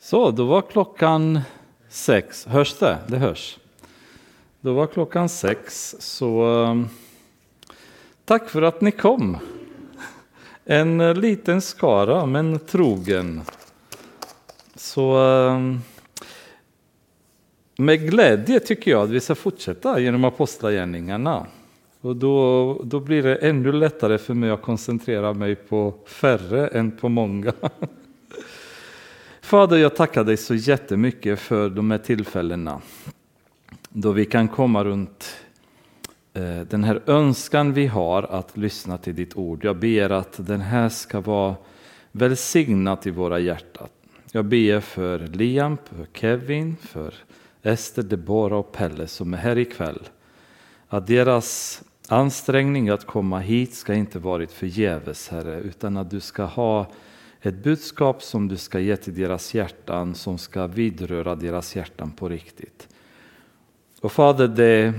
Så, då var klockan sex. Hörs det? Det hörs. Då var klockan sex, så ehm, tack för att ni kom. En liten skara, men trogen. Så ehm, med glädje tycker jag att vi ska fortsätta genom apostlagärningarna. Och då, då blir det ännu lättare för mig att koncentrera mig på färre än på många. Fader, jag tackar dig så jättemycket för de här tillfällena då vi kan komma runt eh, den här önskan vi har att lyssna till ditt ord. Jag ber att den här ska vara välsignat i våra hjärtan. Jag ber för Liam, för Kevin, för Ester, Deborah och Pelle som är här ikväll. Att deras ansträngning att komma hit ska inte varit förgäves, Herre, utan att du ska ha ett budskap som du ska ge till deras hjärtan, som ska vidröra deras hjärtan på riktigt. Och Fader, det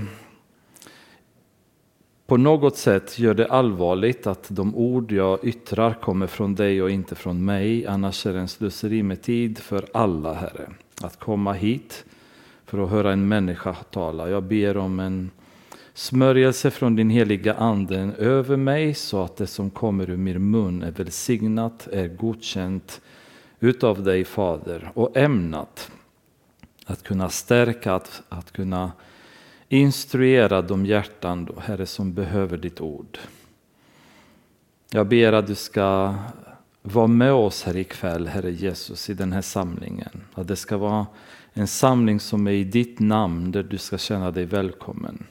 på något sätt gör det allvarligt att de ord jag yttrar kommer från dig och inte från mig. Annars är det en slöseri med tid för alla, Herre, att komma hit för att höra en människa tala. Jag ber om en smörjelse från din heliga anden över mig så att det som kommer ur min mun är välsignat, är godkänt utav dig Fader och ämnat att kunna stärka, att, att kunna instruera de hjärtan, då, Herre, som behöver ditt ord. Jag ber att du ska vara med oss här ikväll, Herre Jesus, i den här samlingen. Att det ska vara en samling som är i ditt namn, där du ska känna dig välkommen.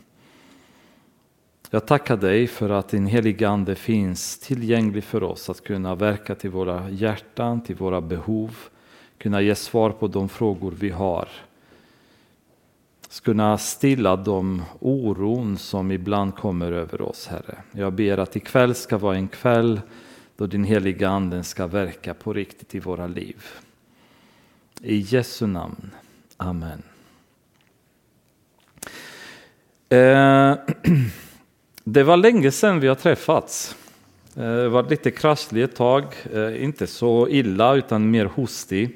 Jag tackar dig för att din heliga Ande finns tillgänglig för oss att kunna verka till våra hjärtan, till våra behov, kunna ge svar på de frågor vi har. Kunna stilla de oron som ibland kommer över oss, Herre. Jag ber att ikväll ska vara en kväll då din heliga Ande ska verka på riktigt i våra liv. I Jesu namn. Amen. Eh, Det var länge sedan vi har träffats. Eh, det var lite krasslig ett tag, eh, inte så illa utan mer hostig.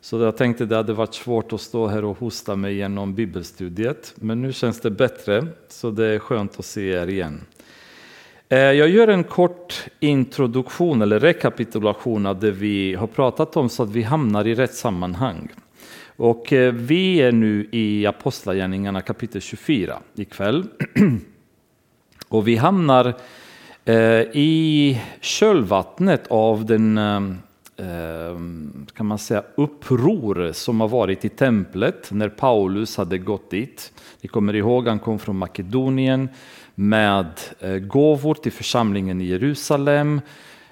Så jag tänkte det hade varit svårt att stå här och hosta mig genom bibelstudiet. Men nu känns det bättre, så det är skönt att se er igen. Eh, jag gör en kort introduktion eller rekapitulation av det vi har pratat om så att vi hamnar i rätt sammanhang. Och vi är nu i Apostlagärningarna kapitel 24 ikväll. Och vi hamnar eh, i kölvattnet av den eh, kan man säga, uppror som har varit i templet när Paulus hade gått dit. Ni kommer ihåg, han kom från Makedonien med eh, gåvor till församlingen i Jerusalem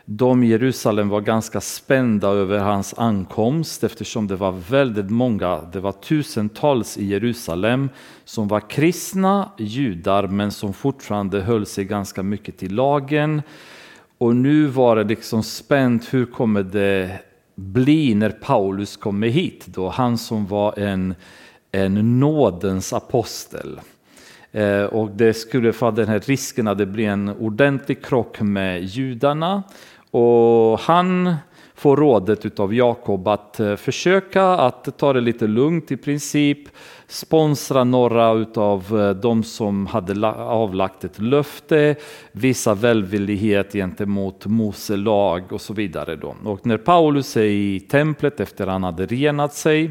de i Jerusalem var ganska spända över hans ankomst eftersom det var väldigt många, det var tusentals i Jerusalem som var kristna judar men som fortfarande höll sig ganska mycket till lagen. Och nu var det liksom spänt, hur kommer det bli när Paulus kommer hit? Då han som var en, en nådens apostel. Eh, och det skulle få den här risken att det blir en ordentlig krock med judarna. Och han får rådet av Jakob att eh, försöka att ta det lite lugnt i princip, sponsra några av eh, de som hade avlagt ett löfte, visa välvillighet gentemot Mose lag och så vidare. Då. Och när Paulus är i templet efter att han hade renat sig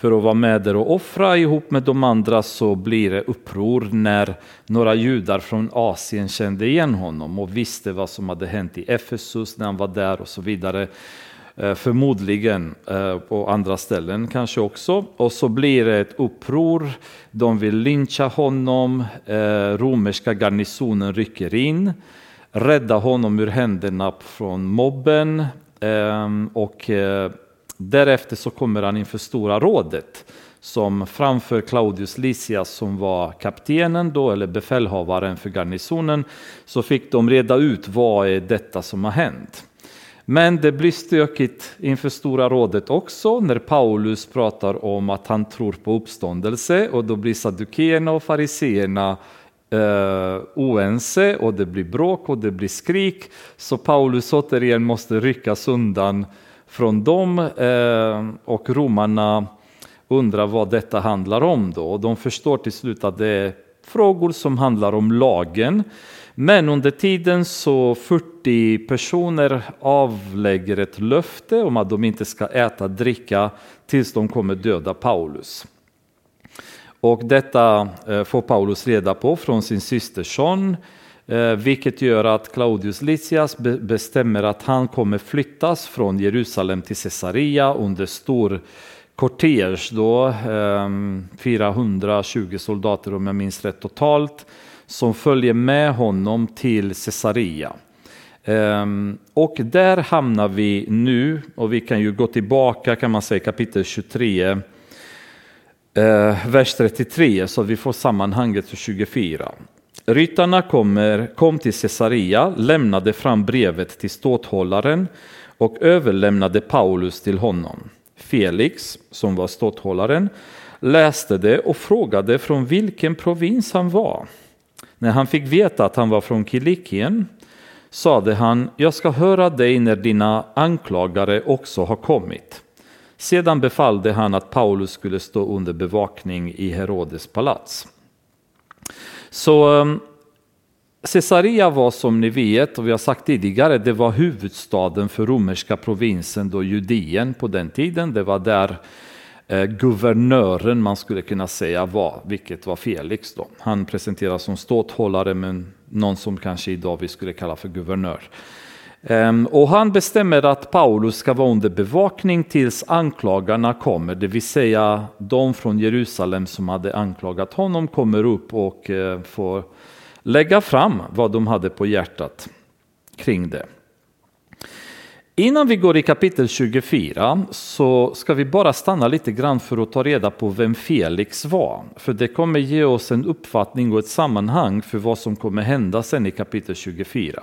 för att vara med där och offra ihop med de andra så blir det uppror när några judar från Asien kände igen honom och visste vad som hade hänt i Efesus när han var där och så vidare. Eh, förmodligen eh, på andra ställen kanske också. Och så blir det ett uppror. De vill lyncha honom. Eh, romerska garnisonen rycker in. Rädda honom ur händerna från mobben. Och Därefter så kommer han inför Stora rådet som framför Claudius Lysias som var kaptenen då, eller befälhavaren för garnisonen, så fick de reda ut vad är detta som har hänt. Men det blir stökigt inför Stora rådet också när Paulus pratar om att han tror på uppståndelse och då blir saddukeerna och fariseerna eh, oense och det blir bråk och det blir skrik. Så Paulus återigen måste ryckas undan från dem eh, och romarna undrar vad detta handlar om då. De förstår till slut att det är frågor som handlar om lagen. Men under tiden så 40 personer avlägger ett löfte om att de inte ska äta dricka tills de kommer döda Paulus. Och detta eh, får Paulus reda på från sin systerson, Eh, vilket gör att Claudius Lysias bestämmer att han kommer flyttas från Jerusalem till Caesarea under stor kortege då, ehm, 420 soldater om jag minns rätt totalt, som följer med honom till Caesarea. Ehm, och där hamnar vi nu, och vi kan ju gå tillbaka kan man säga kapitel 23, eh, vers 33, så vi får sammanhanget för 24. Ryttarna kommer, kom till Caesarea, lämnade fram brevet till ståthållaren och överlämnade Paulus till honom. Felix, som var ståthållaren, läste det och frågade från vilken provins han var. När han fick veta att han var från Kilikien sade han, jag ska höra dig när dina anklagare också har kommit. Sedan befallde han att Paulus skulle stå under bevakning i Herodes palats. Så ehm, Caesarea var som ni vet, och vi har sagt tidigare, det var huvudstaden för romerska provinsen då Judeen på den tiden. Det var där eh, guvernören, man skulle kunna säga, var, vilket var Felix. Då. Han presenteras som ståthållare, men någon som kanske idag vi skulle kalla för guvernör. Ehm, och han bestämmer att Paulus ska vara under bevakning tills anklagarna kommer, det vill säga de från Jerusalem som hade anklagat honom kommer upp och eh, får lägga fram vad de hade på hjärtat kring det. Innan vi går i kapitel 24 så ska vi bara stanna lite grann för att ta reda på vem Felix var. För det kommer ge oss en uppfattning och ett sammanhang för vad som kommer hända sen i kapitel 24.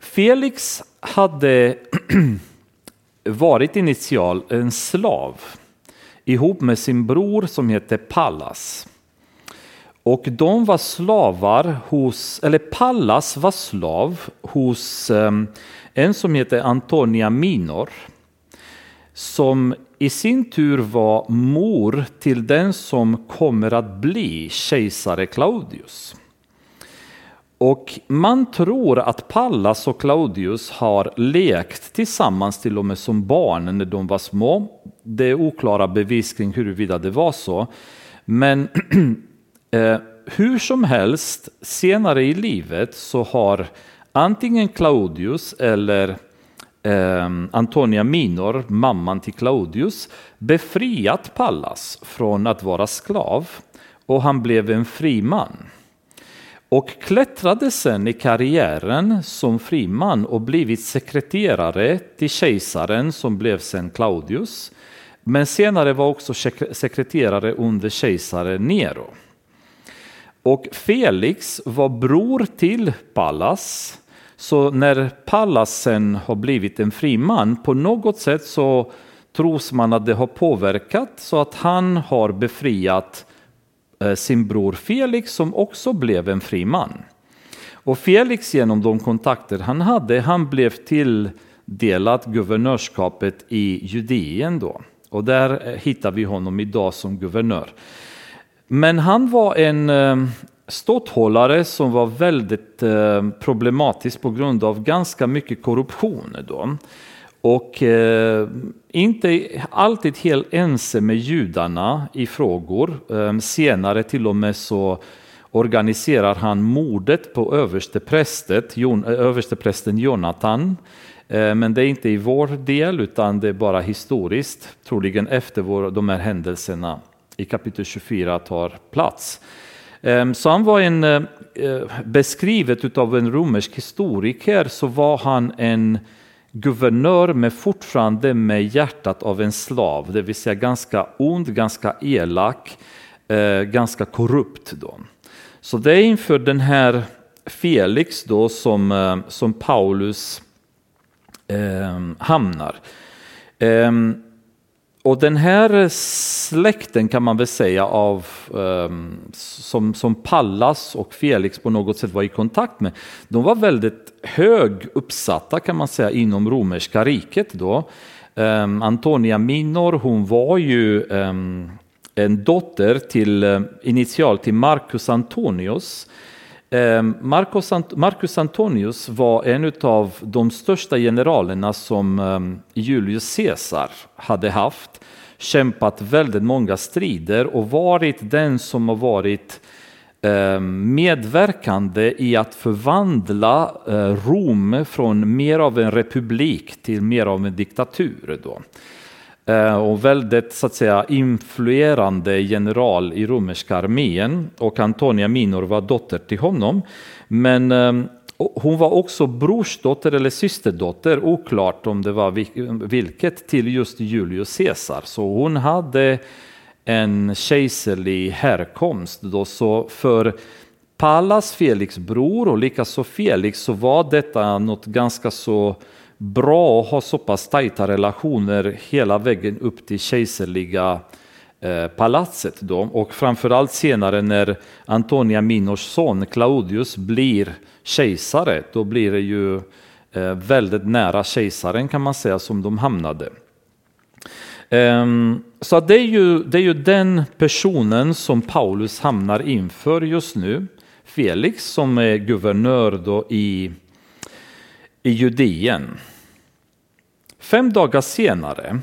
Felix hade varit initial en slav ihop med sin bror som hette Pallas. Och de var slavar hos, eller Pallas var slav hos ehm, en som hette Antonia Minor. Som i sin tur var mor till den som kommer att bli kejsare Claudius. Och man tror att Pallas och Claudius har lekt tillsammans till och med som barn när de var små. Det är oklara bevis kring huruvida det var så. Men Eh, hur som helst, senare i livet så har antingen Claudius eller eh, Antonia Minor, mamman till Claudius, befriat Pallas från att vara sklav. och han blev en fri man. Och klättrade sen i karriären som fri man och blivit sekreterare till kejsaren som blev sen Claudius. Men senare var också sekreterare under kejsare Nero. Och Felix var bror till Pallas. Så när Pallas sen har blivit en fri man, på något sätt så tros man att det har påverkat så att han har befriat eh, Eh, sin bror Felix som också blev en fri man. Och Felix genom de kontakter han hade, han blev tilldelad guvernörskapet i Judeen då. Och där eh, hittar vi honom idag som guvernör. Men han var en eh, ståthållare som var väldigt problematisk på grund av ganska mycket korruption. Då. Och inte alltid helt ense med judarna i frågor. Ehm, senare till och med så organiserar han mordet på översteprästen eh, Jonathan. Ehm, men det är inte i vår del utan det är bara historiskt, troligen efter de här händelserna i kapitel 24 tar plats. Ehm, så han var en, eh, eh, beskrivet av en romersk historiker så var han en guvernör men fortfarande med hjärtat av en slav, det vill säga ganska ond, ganska elak, eh, ganska korrupt. Då. Så det är inför den här Felix då som, eh, som Paulus eh, hamnar. Ehm, och den här släkten kan man väl säga av ehm, som, som Pallas och Felix på något sätt var i kontakt med. De var väldigt hög uppsatta kan man säga inom romerska riket då. Ehm, Antonia Minor, hon var ju ehm, en dotter till eh, initial till Marcus Antonius. Ehm, Marcus, Marcus, Antonius var en av de största generalerna som ehm, Julius Caesar hade haft. Kämpat väldigt många strider och varit den som har varit ehm, medverkande i att förvandla eh, Rom från mer av en republik till mer av en diktatur. Då. Eh, och väldigt så att säga, influerande general i romerska armén och Antonia Minor var dotter till honom. Men eh, hon var också brorsdotter eller systerdotter, oklart om det var vilket, till just Julius Caesar. Så hon hade en kejserlig härkomst. Då, så för Pallas, Felix bror och likaså Felix så var detta något ganska så bra att ha så pass tajta relationer hela vägen upp till kejserliga eh, palatset. Då. Och framförallt senare när Antonia Minors son Claudius blir kejsare, då blir det ju eh, väldigt nära kejsaren kan man säga som de hamnade. Ehm, så det är, ju, det är ju den personen som Paulus hamnar inför just nu. Felix som är guvernör då i, i Judeen. Fem dagar senare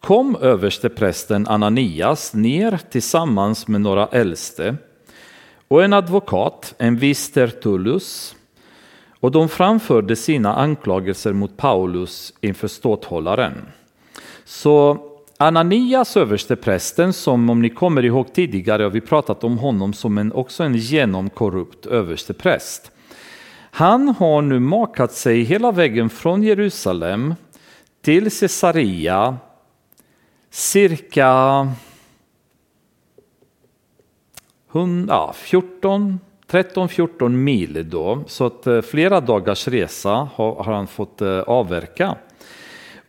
kom översteprästen Ananias ner tillsammans med några äldste och en advokat, en viss Tertullus, och de framförde sina anklagelser mot Paulus inför ståthållaren. Så Ananias, översteprästen, som om ni kommer ihåg tidigare har vi pratat om honom som en, också en genomkorrupt överstepräst. Han har nu makat sig hela vägen från Jerusalem till Caesarea, cirka 14 13-14 mil då, så att eh, flera dagars resa har, han fått eh, avverka.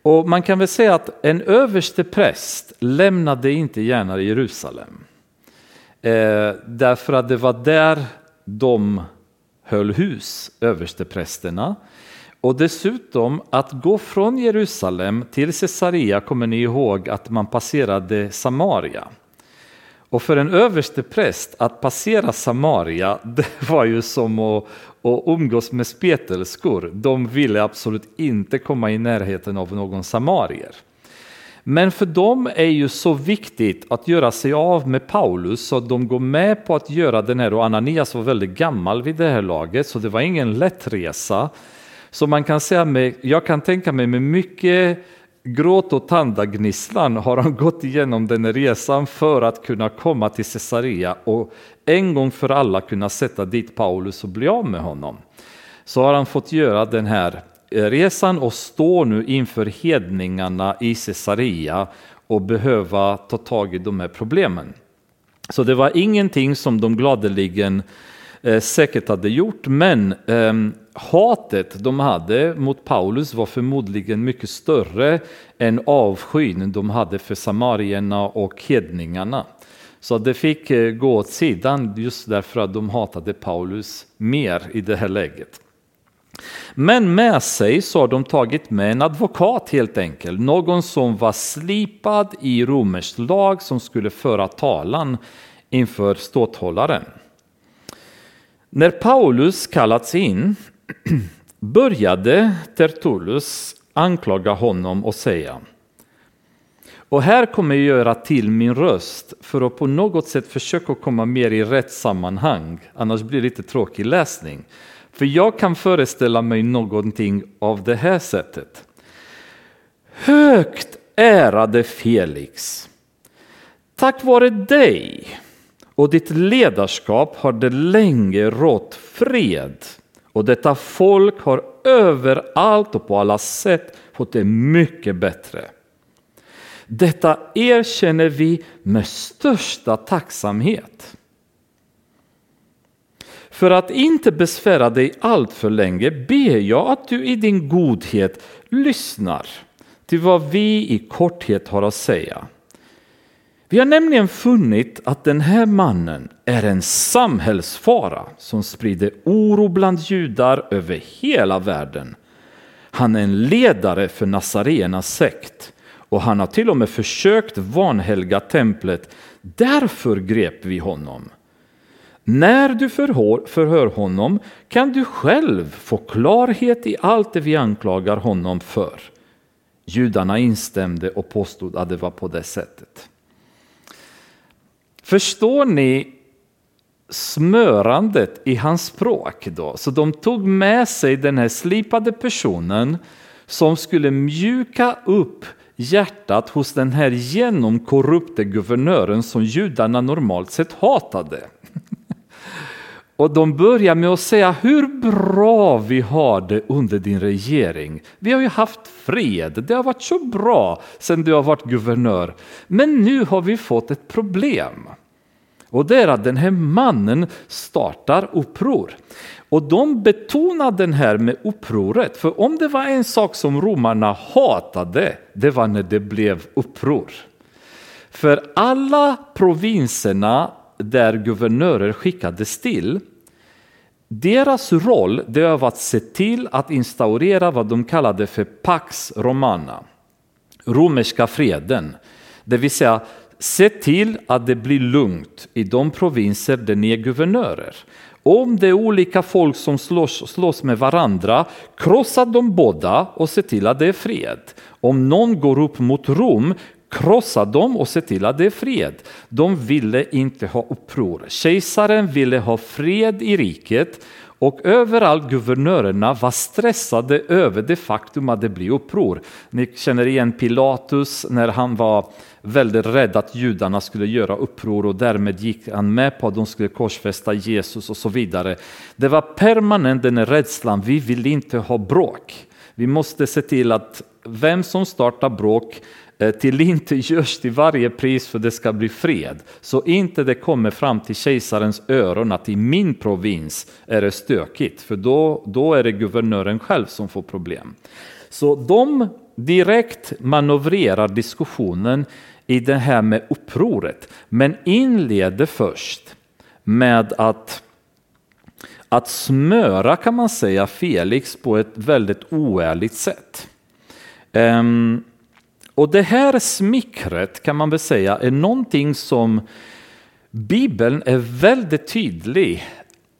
Och man kan väl säga att en överste präst lämnade inte gärna Jerusalem. Eh, därför att det var där de höll hus, översteprästerna. Och dessutom att gå från Jerusalem till Caesarea kommer ni ihåg att man passerade Samaria. Och för en överstepräst, att passera Samaria, det var ju som att, att umgås med spetälskor. De ville absolut inte komma i närheten av någon samarier. Men för dem är ju så viktigt att göra sig av med Paulus så att de går med på att göra den här, och Ananias var väldigt gammal vid det här laget, så det var ingen lätt resa. Så man kan säga, med, jag kan tänka mig med mycket gråt och tandagnisslan har han gått igenom den resan för att kunna komma till Caesarea och en gång för alla kunna sätta dit Paulus och bli av med honom. Så har han fått göra den här resan och står nu inför hedningarna i Caesarea och behöva ta tag i de här problemen. Så det var ingenting som de gladeligen eh, säkert hade gjort, men ehm, hatet de hade mot Paulus var förmodligen mycket större än avskyn de hade för samarierna och hedningarna. Så det fick eh, gå åt sidan just därför att de hatade Paulus mer i det här läget. Men med sig så har de tagit med en advokat helt enkelt, någon som var slipad i romersk lag som skulle föra talan inför ståthållaren. När Paulus kallats in började Tertullus anklaga honom och säga och här kommer jag göra till min röst för att på något sätt försöka komma mer i rätt sammanhang, annars blir det lite tråkig läsning. För jag kan föreställa mig någonting av det här sättet. Högt ärade Felix, tack vare dig och ditt ledarskap har det länge rått fred och detta folk har överallt och på alla sätt fått det mycket bättre. Detta erkänner vi med största tacksamhet. För att inte besvära dig allt för länge ber jag att du i din godhet lyssnar till vad vi i korthet har att säga. Vi har nämligen funnit att den här mannen är en samhällsfara som sprider oro bland judar över hela världen. Han är en ledare för Nazarenas sekt och han har till och med försökt vanhelga templet. Därför grep vi honom. När du förhör, förhör honom kan du själv få klarhet i allt det vi anklagar honom för. Judarna instämde och påstod att det var på det sättet. Förstår ni smörandet i hans språk då? Så de tog med sig den här slipade personen som skulle mjuka upp hjärtat hos den här genomkorrupte guvernören som judarna normalt sett hatade. Och de börjar med att säga hur bra vi har det under din regering. Vi har ju haft fred, det har varit så bra sedan du har varit guvernör. Men nu har vi fått ett problem. Och det är att den här mannen startar uppror. Och de betonar den här med upproret, för om det var en sak som romarna hatade, det var när det blev uppror. För alla provinserna där guvernörer skickades till, deras roll det var att se till att instaurera vad de kallade för Pax Romana, romerska freden. Det vill säga se till att det blir lugnt i de provinser där ni är guvernörer. Om det är olika folk som slåss, slåss med varandra, krossa dem båda och se till att det är fred. Om någon går upp mot Rom, krossa dem och se till att det är fred. De ville inte ha uppror. Kejsaren ville ha fred i riket och överallt guvernörerna var stressade över det faktum att det blir uppror. Ni känner igen Pilatus när han var väldigt rädd att judarna skulle göra uppror och därmed gick han med på att de skulle korsfästa Jesus och så vidare. Det var permanent den rädslan, vi vill inte ha bråk. Vi måste se till att vem som startar bråk Eh, till inte görs till varje pris för det ska bli fred, så inte det kommer fram till kejsarens öron att i min provins är det stökigt, för då, då är det guvernören själv som får problem. Så de direkt manövrerar diskussionen i det här med upproret, men inleder först med att att smöra kan man säga Felix på ett väldigt oärligt sätt. Um, och det här smickret kan man väl säga är någonting som Bibeln är väldigt tydlig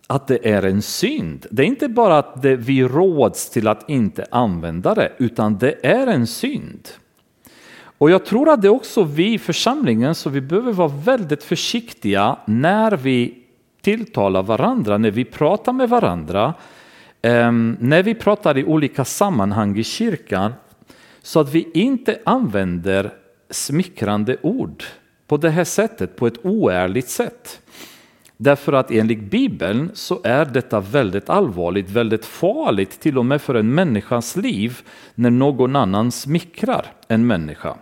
att det är en synd. Det är inte bara att det, vi råds till att inte använda det, utan det är en synd. Och jag tror att det är också vi i församlingen, så vi behöver vara väldigt försiktiga när vi tilltalar varandra, när vi pratar med varandra, ehm, när vi pratar i olika sammanhang i kyrkan, så att vi inte använder smickrande ord på det här sättet, på ett oärligt sätt. Därför att enligt Bibeln så är detta väldigt allvarligt, väldigt farligt till och med för en människas liv när någon annan smickrar en människa.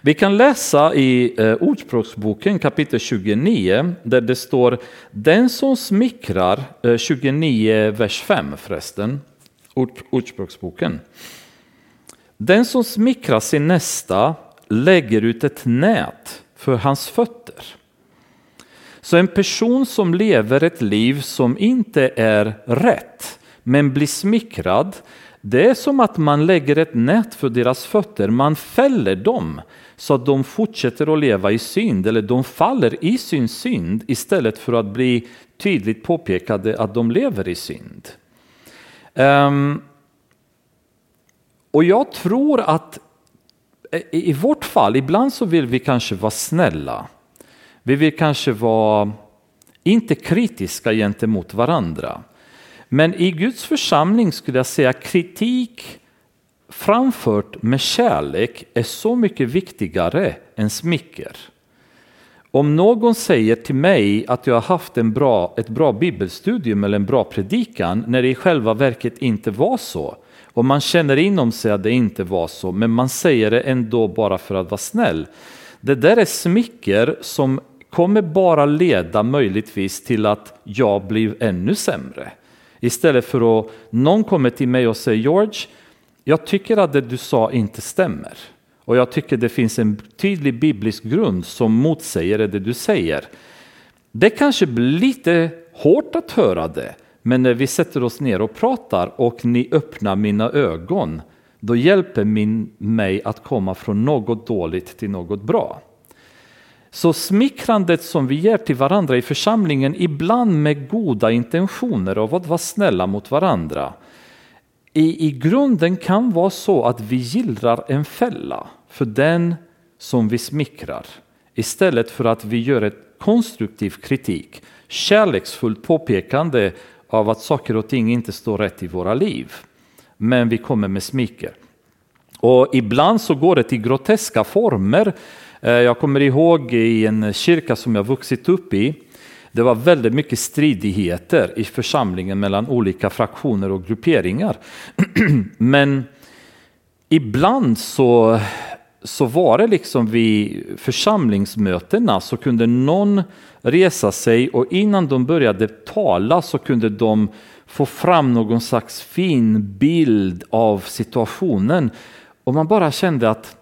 Vi kan läsa i eh, Ordspråksboken kapitel 29 där det står den som smickrar, eh, 29 vers 5 förresten, Ordspråksboken. Den som smickrar sin nästa lägger ut ett nät för hans fötter. Så en person som lever ett liv som inte är rätt men blir smickrad, det är som att man lägger ett nät för deras fötter, man fäller dem så att de fortsätter att leva i synd eller de faller i sin synd istället för att bli tydligt påpekade att de lever i synd. Um, och jag tror att eh, i vårt fall, ibland så vill vi kanske vara snälla. Vi vill kanske vara inte kritiska gentemot varandra. Men i Guds församling skulle jag säga kritik framfört med kärlek är så mycket viktigare än smicker. Om någon säger till mig att jag har haft en bra, ett bra bibelstudium eller en bra predikan när det i själva verket inte var så, och man känner inom sig att det inte var så, men man säger det ändå bara för att vara snäll. Det där är smicker som kommer bara leda möjligtvis till att jag blir ännu sämre. Istället för att någon kommer till mig och säger George, jag tycker att det du sa inte stämmer. Och jag tycker det finns en tydlig biblisk grund som motsäger det du säger. Det kanske blir lite hårt att höra det, men när vi sätter oss ner och pratar och ni öppnar mina ögon, då hjälper min, mig att komma från något dåligt till något bra. Så smickrandet som vi ger till varandra i församlingen, ibland med goda intentioner av att vara snälla mot varandra, i, i grunden kan vara så att vi gillrar en fälla för den som vi smickrar istället för att vi gör ett konstruktiv kritik, kärleksfullt påpekande av att saker och ting inte står rätt i våra liv. Men vi kommer med smicker. Och ibland så går det till groteska former. Eh, jag kommer ihåg i en kyrka som jag vuxit upp i. Det var väldigt mycket stridigheter i församlingen mellan olika fraktioner och grupperingar. Men ibland så så var det liksom vid församlingsmötena så kunde någon resa sig och innan de började tala så kunde de få fram någon slags fin bild av situationen. Och man bara kände att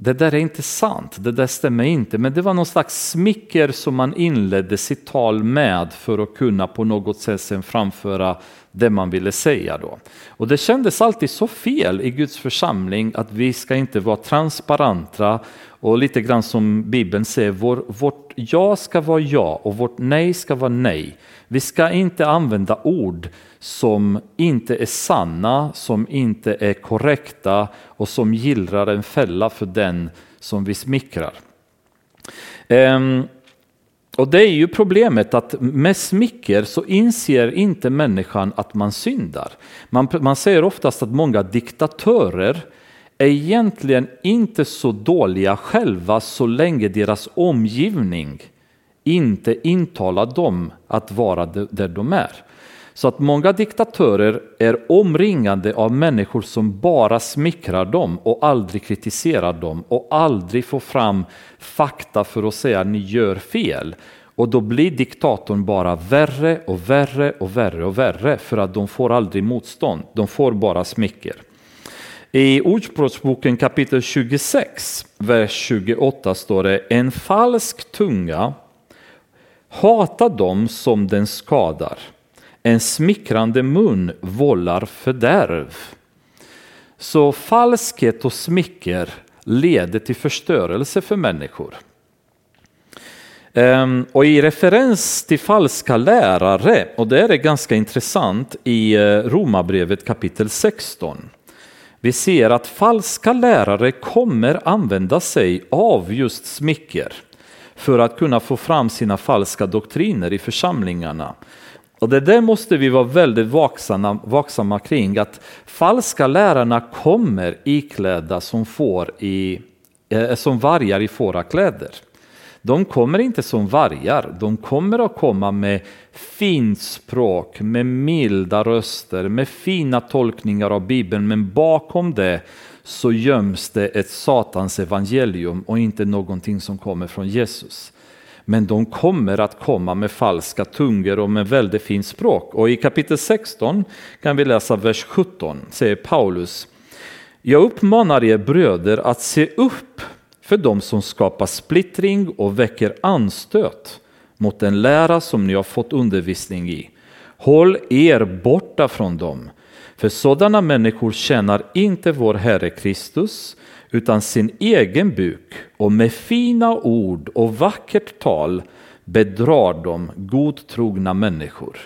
det där är inte sant, det där stämmer inte. Men det var någon slags smicker som man inledde sitt tal med för att kunna på något sätt sen framföra det man ville säga då. Och det kändes alltid så fel i Guds församling att vi ska inte vara transparenta och lite grann som Bibeln säger, vår, vårt ja ska vara ja och vårt nej ska vara nej. Vi ska inte använda ord som inte är sanna, som inte är korrekta och som gillrar en fälla för den som vi smickrar. Um, och det är ju problemet att med smicker så inser inte människan att man syndar. Man, man säger oftast att många diktatörer är egentligen inte så dåliga själva så länge deras omgivning inte intalar dem att vara där de är. Så att många diktatörer är omringade av människor som bara smickrar dem och aldrig kritiserar dem och aldrig får fram fakta för att säga att ni gör fel. Och då blir diktatorn bara värre och värre och värre och värre för att de får aldrig motstånd. De får bara smicker. I Ordspråksboken kapitel 26, vers 28 står det En falsk tunga hatar dem som den skadar en smickrande mun vållar fördärv. Så falskhet och smicker leder till förstörelse för människor. Ehm, och i referens till falska lärare, och det är ganska intressant i eh, Romarbrevet kapitel 16. Vi ser att falska lärare kommer använda sig av just smicker för att kunna få fram sina falska doktriner i församlingarna. Och det där måste vi vara väldigt vaksamma, vaksamma kring, att falska lärarna kommer iklädda som, får i, eh, som vargar i fårakläder. De kommer inte som vargar, de kommer att komma med fint språk, med milda röster, med fina tolkningar av Bibeln, men bakom det så göms det ett satans evangelium och inte någonting som kommer från Jesus. Men de kommer att komma med falska tungor och med väldigt fint språk. Och i kapitel 16 kan vi läsa vers 17, säger Paulus. Jag uppmanar er bröder att se upp för dem som skapar splittring och väcker anstöt mot den lära som ni har fått undervisning i. Håll er borta från dem, för sådana människor tjänar inte vår Herre Kristus utan sin egen buk och med fina ord och vackert tal bedrar de godtrogna människor.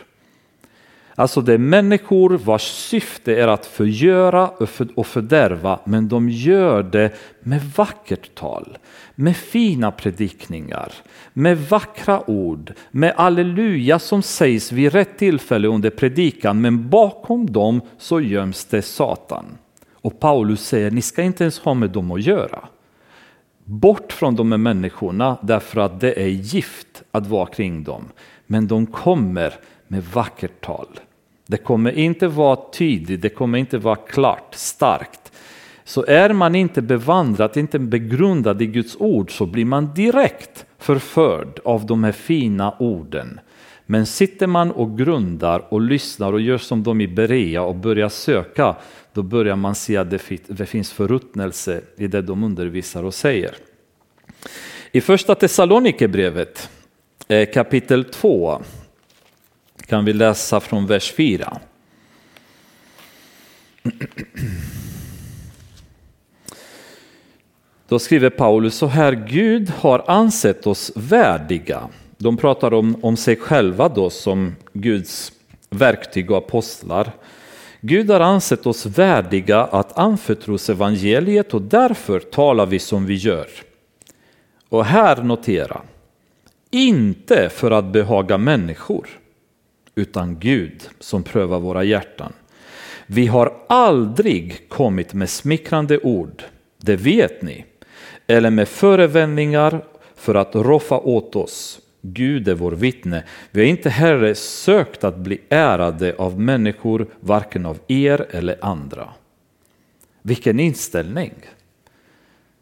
Alltså det är människor vars syfte är att förgöra och fördärva men de gör det med vackert tal, med fina predikningar, med vackra ord, med alleluja som sägs vid rätt tillfälle under predikan men bakom dem så göms det Satan. Och Paulus säger, ni ska inte ens ha med dem att göra. Bort från de här människorna därför att det är gift att vara kring dem. Men de kommer med vackert tal. Det kommer inte vara tydligt, det kommer inte vara klart, starkt. Så är man inte bevandrad, inte begrundad i Guds ord så blir man direkt förförd av de här fina orden. Men sitter man och grundar och lyssnar och gör som de i Berea och börjar söka då börjar man se att det finns förruttnelse i det de undervisar och säger. I första Thessalonikerbrevet eh, kapitel 2 kan vi läsa från vers 4. Då skriver Paulus så här, Gud har ansett oss värdiga. De pratar om, om sig själva då som Guds verktyg och apostlar. Gud har ansett oss värdiga att anförtros evangeliet och därför talar vi som vi gör. Och här notera, inte för att behaga människor, utan Gud som prövar våra hjärtan. Vi har aldrig kommit med smickrande ord, det vet ni, eller med förevändningar för att roffa åt oss. Gud är vår vittne. Vi har inte heller sökt att bli ärade av människor, varken av er eller andra. Vilken inställning!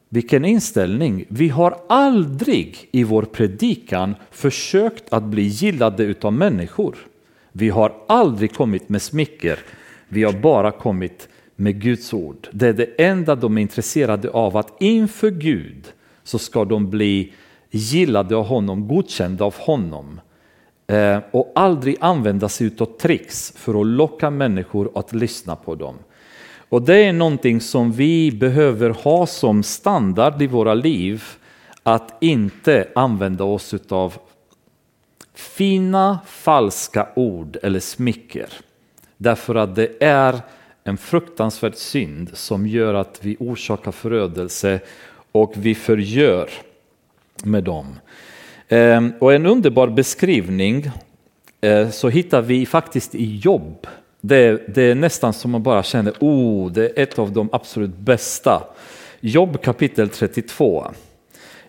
Vilken inställning! Vi har aldrig i vår predikan försökt att bli gillade utav människor. Vi har aldrig kommit med smicker. Vi har bara kommit med Guds ord. Det är det enda de är intresserade av, att inför Gud så ska de bli gillade av honom, godkände av honom eh, och aldrig använda sig av tricks för att locka människor att lyssna på dem. Och det är någonting som vi behöver ha som standard i våra liv, att inte använda oss av fina falska ord eller smicker. Därför att det är en fruktansvärd synd som gör att vi orsakar förödelse och vi förgör med dem. Ehm, och en underbar beskrivning eh, så hittar vi faktiskt i Jobb. Det, det är nästan som man bara känner, oh, det är ett av de absolut bästa. Jobb kapitel 32.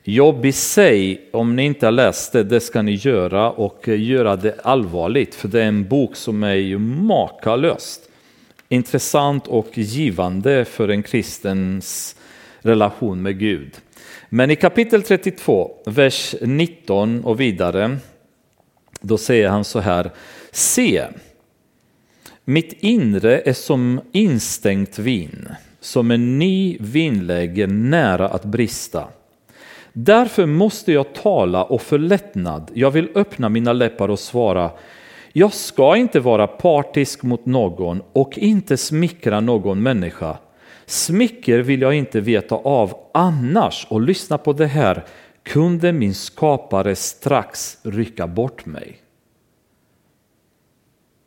Jobb i sig, om ni inte har läst det, det ska ni göra och göra det allvarligt, för det är en bok som är ju makalöst intressant och givande för en kristens relation med Gud. Men i kapitel 32, vers 19 och vidare, då säger han så här, se, mitt inre är som instängt vin, som en ny vinläge nära att brista. Därför måste jag tala och förlättnad. jag vill öppna mina läppar och svara, jag ska inte vara partisk mot någon och inte smickra någon människa. Smicker vill jag inte veta av annars, och lyssna på det här, kunde min skapare strax rycka bort mig.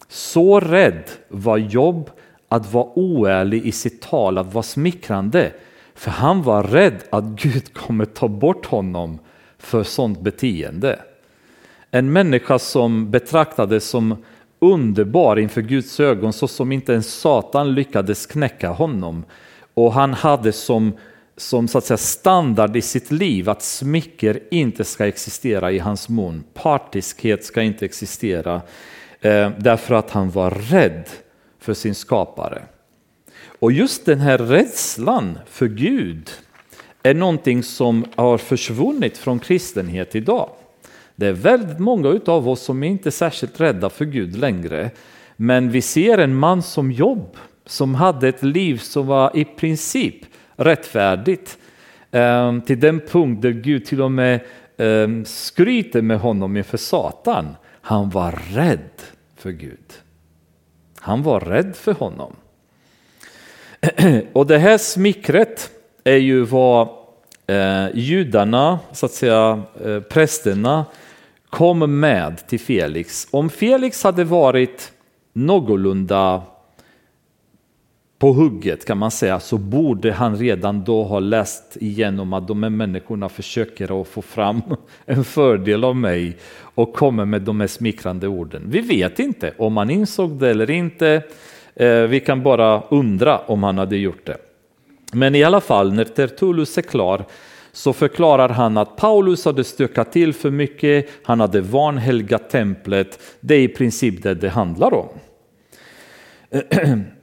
Så rädd var Jobb att vara oärlig i sitt tal, att vara smickrande. För han var rädd att Gud kommer ta bort honom för sånt beteende. En människa som betraktades som underbar inför Guds ögon så som inte ens Satan lyckades knäcka honom. Och han hade som, som så att säga, standard i sitt liv att smicker inte ska existera i hans mun. Partiskhet ska inte existera eh, därför att han var rädd för sin skapare. Och just den här rädslan för Gud är någonting som har försvunnit från kristenhet idag. Det är väldigt många av oss som är inte är särskilt rädda för Gud längre. Men vi ser en man som Jobb som hade ett liv som var i princip rättfärdigt. Eh, till den punkt där Gud till och med eh, skryter med honom inför Satan. Han var rädd för Gud. Han var rädd för honom. Och det här smickret är ju vad eh, judarna, så att säga prästerna, kom med till Felix. Om Felix hade varit någorlunda på hugget kan man säga så borde han redan då ha läst igenom att de här människorna försöker att få fram en fördel av mig och kommer med de här smickrande orden. Vi vet inte om han insåg det eller inte. Eh, vi kan bara undra om han hade gjort det. Men i alla fall när Tertullus är klar så förklarar han att Paulus hade stökat till för mycket, han hade vanhelgat templet. Det är i princip det det handlar om.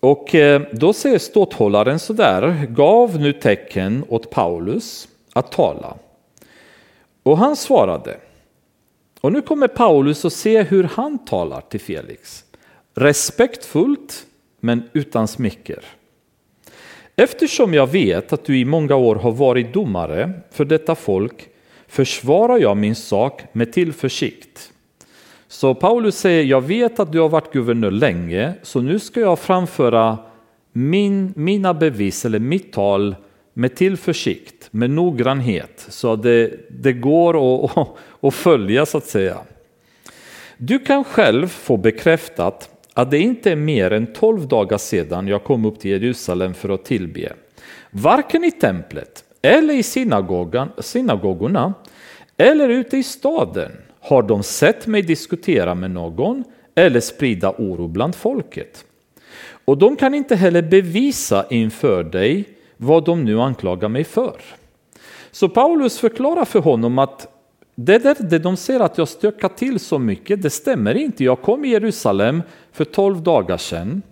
Och eh, då säger ståthållaren sådär, gav nu tecken åt Paulus att tala. Och han svarade. Och nu kommer Paulus att se hur han talar till Felix. Respektfullt men utan smicker. Eftersom jag vet att du i många år har varit domare för detta folk försvarar jag min sak med tillförsikt. Så Paulus säger, jag vet att du har varit guvernör länge, så nu ska jag framföra min, mina bevis eller mitt tal med tillförsikt, med noggrannhet, så att det, det går att, att följa så att säga. Du kan själv få bekräftat att det inte är mer än tolv dagar sedan jag kom upp till Jerusalem för att tillbe. Varken i templet eller i synagogan, synagogorna eller ute i staden har de sett mig diskutera med någon eller sprida oro bland folket. Och de kan inte heller bevisa inför dig vad de nu anklagar mig för. Så Paulus förklarar för honom att det, där, det de ser att jag stökar till så mycket, det stämmer inte. Jag kom i Jerusalem för tolv dagar sedan.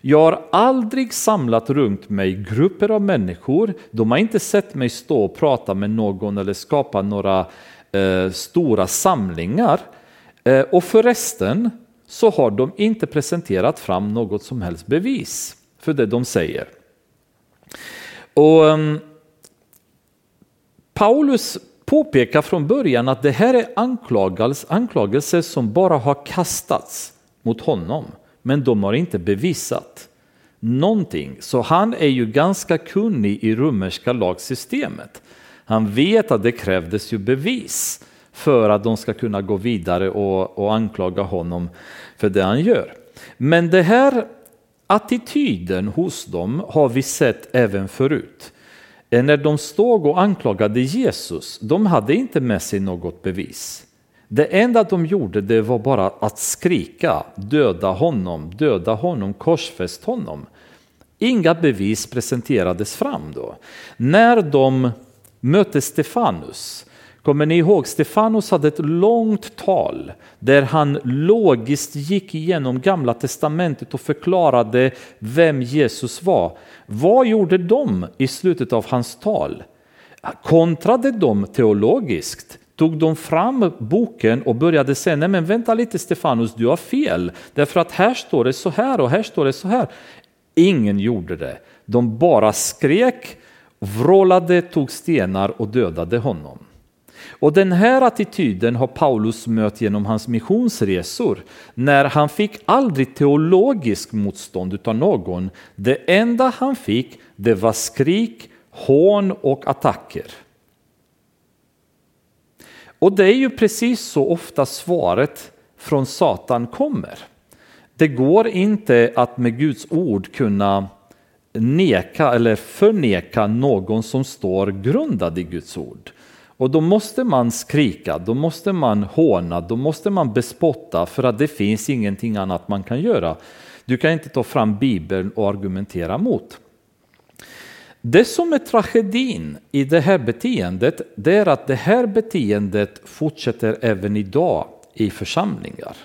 Jag har aldrig samlat runt mig grupper av människor. De har inte sett mig stå och prata med någon eller skapa några eh, stora samlingar. Eh, och förresten så har de inte presenterat fram något som helst bevis för det de säger. Och um, Paulus påpekar från början att det här är anklagelser, anklagelser som bara har kastats mot honom, men de har inte bevisat någonting. Så han är ju ganska kunnig i romerska lagsystemet. Han vet att det krävdes ju bevis för att de ska kunna gå vidare och, och anklaga honom för det han gör. Men det här attityden hos dem har vi sett även förut. Eh, när de stod och anklagade Jesus, de hade inte med sig något bevis. Det enda de gjorde det var bara att skrika döda honom, döda honom, korsfäst honom. Inga bevis presenterades fram då. När de mötte Stefanus Kommer ni ihåg? Stefanus hade ett långt tal där han logiskt gick igenom gamla testamentet och förklarade vem Jesus var. Vad gjorde de i slutet av hans tal? Kontrade de teologiskt? Tog de fram boken och började säga, nej men vänta lite Stefanus, du har fel. Därför att här står det så här och här står det så här. Ingen gjorde det. De bara skrek, vrålade, tog stenar och dödade honom. Och den här attityden har Paulus mött genom hans missionsresor när han fick aldrig teologisk motstånd av någon. Det enda han fick det var skrik, hån och attacker. Och det är ju precis så ofta svaret från Satan kommer. Det går inte att med Guds ord kunna neka eller förneka någon som står grundad i Guds ord. Och då måste man skrika, då måste man håna, då måste man bespotta för att det finns ingenting annat man kan göra. Du kan inte ta fram Bibeln och argumentera mot. Det som är tragedin i det här beteendet, det är att det här beteendet fortsätter även idag i församlingar.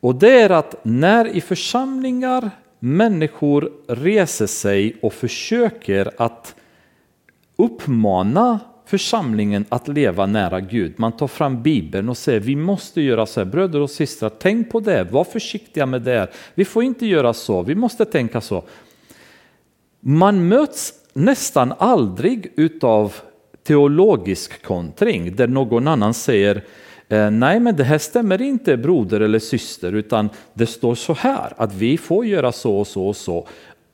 Och det är att när i församlingar människor reser sig och försöker att uppmana församlingen att leva nära Gud. Man tar fram Bibeln och säger vi måste göra så här. Bröder och systrar, tänk på det, var försiktiga med det. här. Vi får inte göra så, vi måste tänka så. Man möts nästan aldrig utav teologisk kontring där någon annan säger Eh, nej, men det här stämmer inte broder eller syster, utan det står så här att vi får göra så och så och så.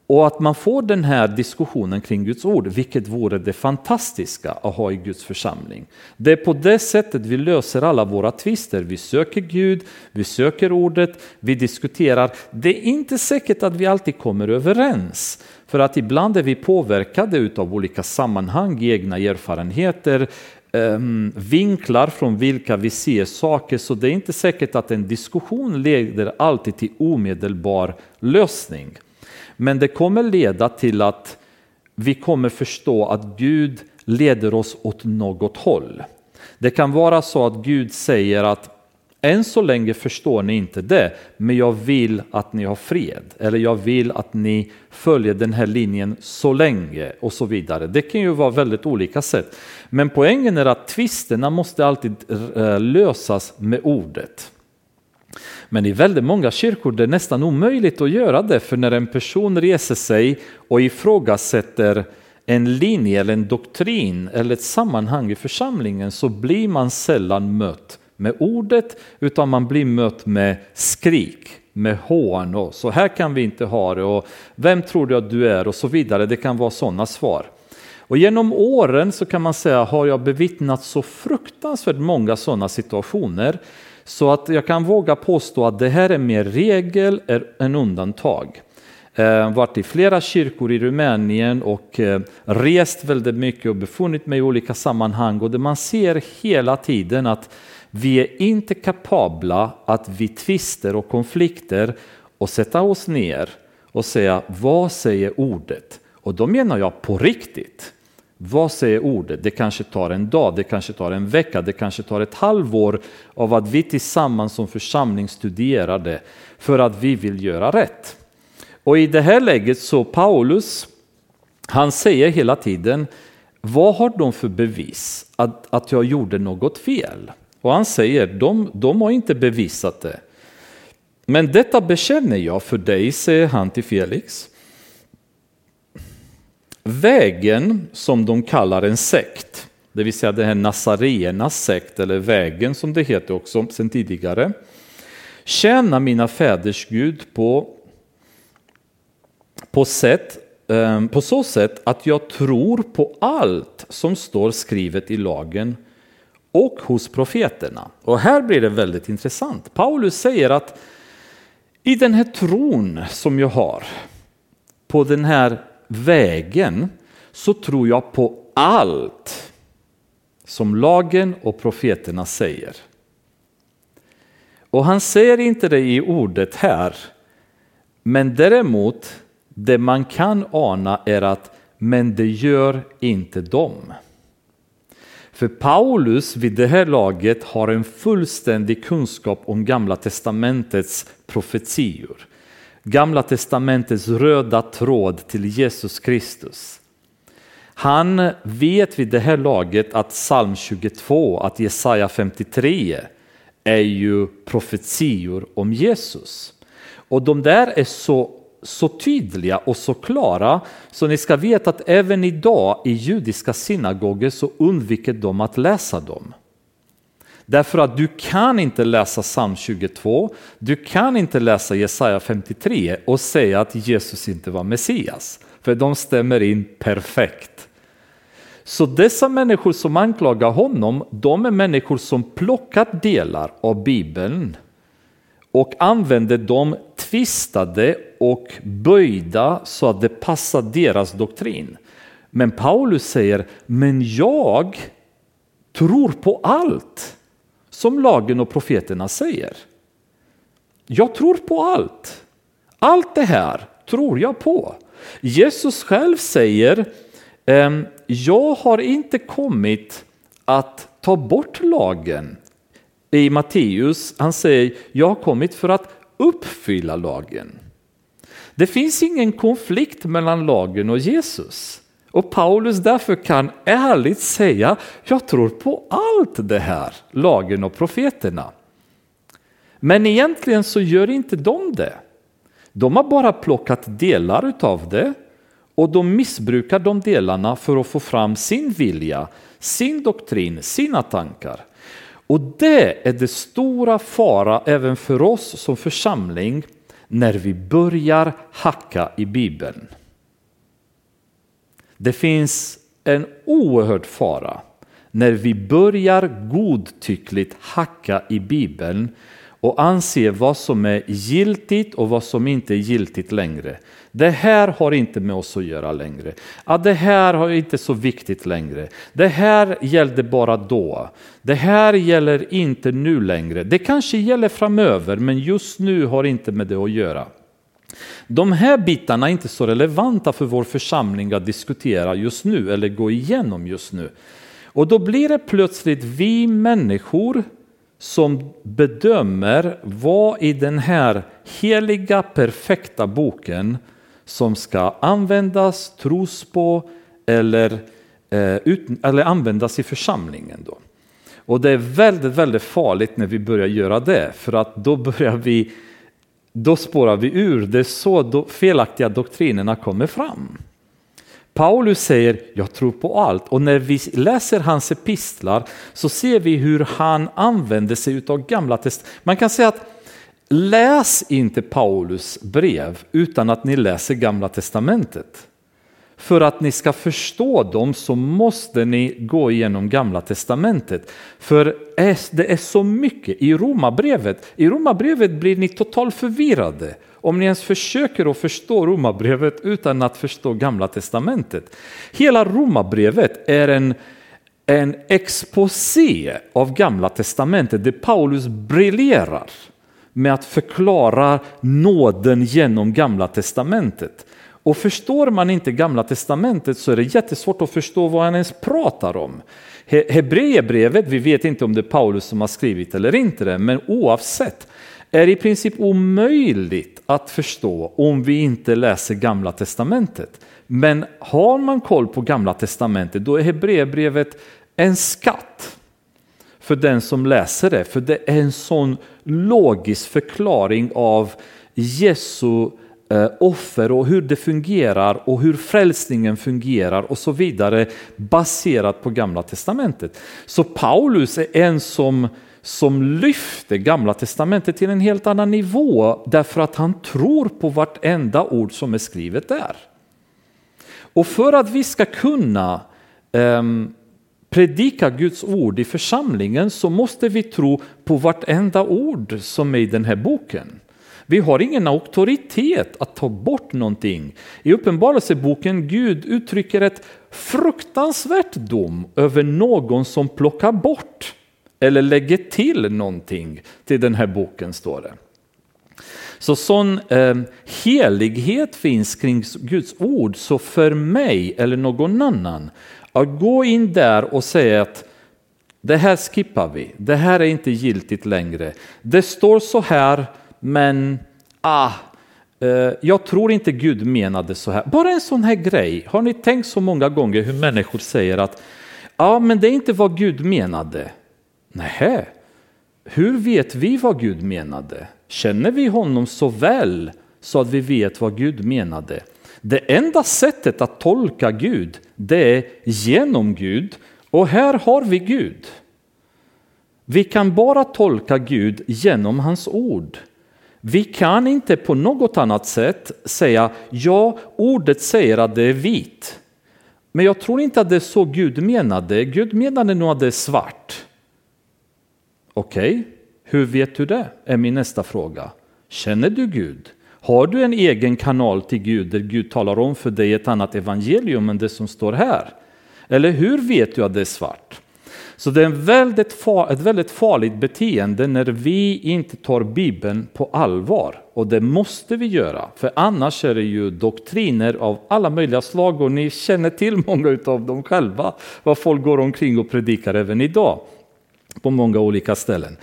Och att man får den här diskussionen kring Guds ord, vilket vore det fantastiska att ha i Guds församling. Det är på det sättet vi löser alla våra tvister. Vi söker Gud, vi söker ordet, vi diskuterar. Det är inte säkert att vi alltid kommer överens. För att ibland är vi påverkade av olika sammanhang, egna erfarenheter, Ehm, vinklar från vilka vi ser saker. Så det är inte säkert att en diskussion leder alltid till omedelbar lösning. Men det kommer leda till att vi kommer förstå att Gud leder oss åt något håll. Det kan vara så att Gud säger att än så länge förstår ni inte det, men jag vill att ni har fred. Eller jag vill att ni följer den här linjen så länge och så vidare. Det kan ju vara väldigt olika sätt. Men poängen är att tvisterna måste alltid eh, lösas med ordet. Men i väldigt många kyrkor är det nästan omöjligt att göra det, för när en person reser sig och ifrågasätter en linje eller en doktrin eller ett sammanhang i församlingen så blir man sällan mött med ordet utan man blir mött med skrik, med hån och så här kan vi inte ha det och vem tror du att du är och så vidare. Det kan vara sådana svar. Och genom åren så kan man säga har jag bevittnat så fruktansvärt många sådana situationer så att jag kan våga påstå att det här är mer regel än undantag. Eh, varit i flera kyrkor i Rumänien och eh, rest väldigt mycket och befunnit mig i olika sammanhang och det man ser hela tiden att vi är inte kapabla att vid tvister och konflikter och sätta oss ner och säga vad säger ordet? Och då menar jag på riktigt. Vad säger ordet? Det kanske tar en dag, det kanske tar en vecka, det kanske tar ett halvår av att vi tillsammans som församling studerar det för att vi vill göra rätt. Och i det här läget så Paulus, han säger hela tiden, vad har de för bevis att, att jag gjorde något fel? Och han säger, de, de har inte bevisat det. Men detta bekänner jag för dig, säger han till Felix. Vägen som de kallar en sekt, det vill säga den här Nazareernas sekt, eller vägen som det heter också sedan tidigare, tjänar mina fäders Gud på, på, sätt, eh, på så sätt att jag tror på allt som står skrivet i lagen och hos profeterna. Och här blir det väldigt intressant. Paulus säger att i den här tron som jag har på den här vägen så tror jag på allt som lagen och profeterna säger. Och han säger inte det i ordet här, men däremot det man kan ana är att men det gör inte de. För Paulus vid det här laget har en fullständig kunskap om Gamla testamentets profetior. Gamla testamentets röda tråd till Jesus Kristus. Han vet vid det här laget att psalm 22, att Jesaja 53 är ju profetior om Jesus. Och de där är så, så tydliga och så klara så ni ska veta att även idag i judiska synagoger så undviker de att läsa dem. Därför att du kan inte läsa psalm 22, du kan inte läsa Jesaja 53 och säga att Jesus inte var Messias. För de stämmer in perfekt. Så dessa människor som anklagar honom, de är människor som plockat delar av Bibeln och använder dem tvistade och böjda så att det passar deras doktrin. Men Paulus säger, men jag tror på allt som lagen och profeterna säger. Jag tror på allt. Allt det här tror jag på. Jesus själv säger, ehm, jag har inte kommit att ta bort lagen. I Matteus, han säger, jag har kommit för att uppfylla lagen. Det finns ingen konflikt mellan lagen och Jesus. Och Paulus därför kan ärligt säga, jag tror på allt det här, lagen och profeterna. Men egentligen så gör inte de det. De har bara plockat delar av det och de missbrukar de delarna för att få fram sin vilja, sin doktrin, sina tankar. Och det är det stora fara även för oss som församling när vi börjar hacka i Bibeln. Det finns en oerhörd fara när vi börjar godtyckligt hacka i Bibeln och anse vad som är giltigt och vad som inte är giltigt längre. Det här har inte med oss att göra längre. Ja, det här har inte så viktigt längre. Det här gällde bara då. Det här gäller inte nu längre. Det kanske gäller framöver, men just nu har inte med det att göra. De här bitarna är inte så relevanta för vår församling att diskutera just nu eller gå igenom just nu. Och då blir det plötsligt vi människor som bedömer vad i den här heliga perfekta boken som ska användas, tros på eller, eh, ut, eller användas i församlingen. Då. Och det är väldigt, väldigt farligt när vi börjar göra det för att då börjar vi då spårar vi ur. Det är så felaktiga doktrinerna kommer fram. Paulus säger jag tror på allt och när vi läser hans epistlar så ser vi hur han använder sig av gamla testamentet. Man kan säga att läs inte Paulus brev utan att ni läser gamla testamentet. För att ni ska förstå dem så måste ni gå igenom gamla testamentet. För det är så mycket i romabrevet. I romabrevet blir ni totalt förvirrade om ni ens försöker att förstå romabrevet utan att förstå gamla testamentet. Hela romabrevet är en, en exposé av gamla testamentet där Paulus briljerar med att förklara nåden genom gamla testamentet. Och förstår man inte gamla testamentet så är det jättesvårt att förstå vad han ens pratar om. Hebreerbrevet, vi vet inte om det är Paulus som har skrivit eller inte det, men oavsett är i princip omöjligt att förstå om vi inte läser gamla testamentet. Men har man koll på gamla testamentet då är Hebreerbrevet en skatt för den som läser det. För det är en sån logisk förklaring av Jesu eh, offer och hur det fungerar och hur frälsningen fungerar och så vidare baserat på gamla testamentet. Så Paulus är en som som lyfter gamla testamentet till en helt annan nivå därför att han tror på vartenda ord som är skrivet där. Och för att vi ska kunna ehm, predika Guds ord i församlingen så måste vi tro på vartenda ord som är i den här boken. Vi har ingen auktoritet att ta bort någonting. I Uppenbarelseboken Gud uttrycker ett fruktansvärt dom över någon som plockar bort eller lägger till någonting till den här boken står det. Så sån eh, helighet finns kring Guds ord, så för mig eller någon annan att gå in där och säga att det här skippar vi, det här är inte giltigt längre. Det står så här, men ah, eh, jag tror inte Gud menade så här. Bara en sån här grej. Har ni tänkt så många gånger hur människor säger att ja, men det är inte vad Gud menade. Nähä, hur vet vi vad Gud menade? Känner vi honom så väl så att vi vet vad Gud menade? Det enda sättet att tolka Gud, det är genom Gud. Och här har vi Gud. Vi kan bara tolka Gud genom hans ord. Vi kan inte på något annat sätt säga ja, ordet säger att det är vit. Men jag tror inte att det är så Gud menade. Gud menade nog att det är svart. Okej, okay. hur vet du det? Är min nästa fråga. Känner du Gud? Har du en egen kanal till Gud där Gud talar om för dig ett annat evangelium än det som står här? Eller hur vet du att det är svart? Så det är väldigt far, ett väldigt farligt beteende när vi inte tar Bibeln på allvar. Och det måste vi göra, för annars är det ju doktriner av alla möjliga slag och ni känner till många av dem själva, vad folk går omkring och predikar även idag på många olika ställen.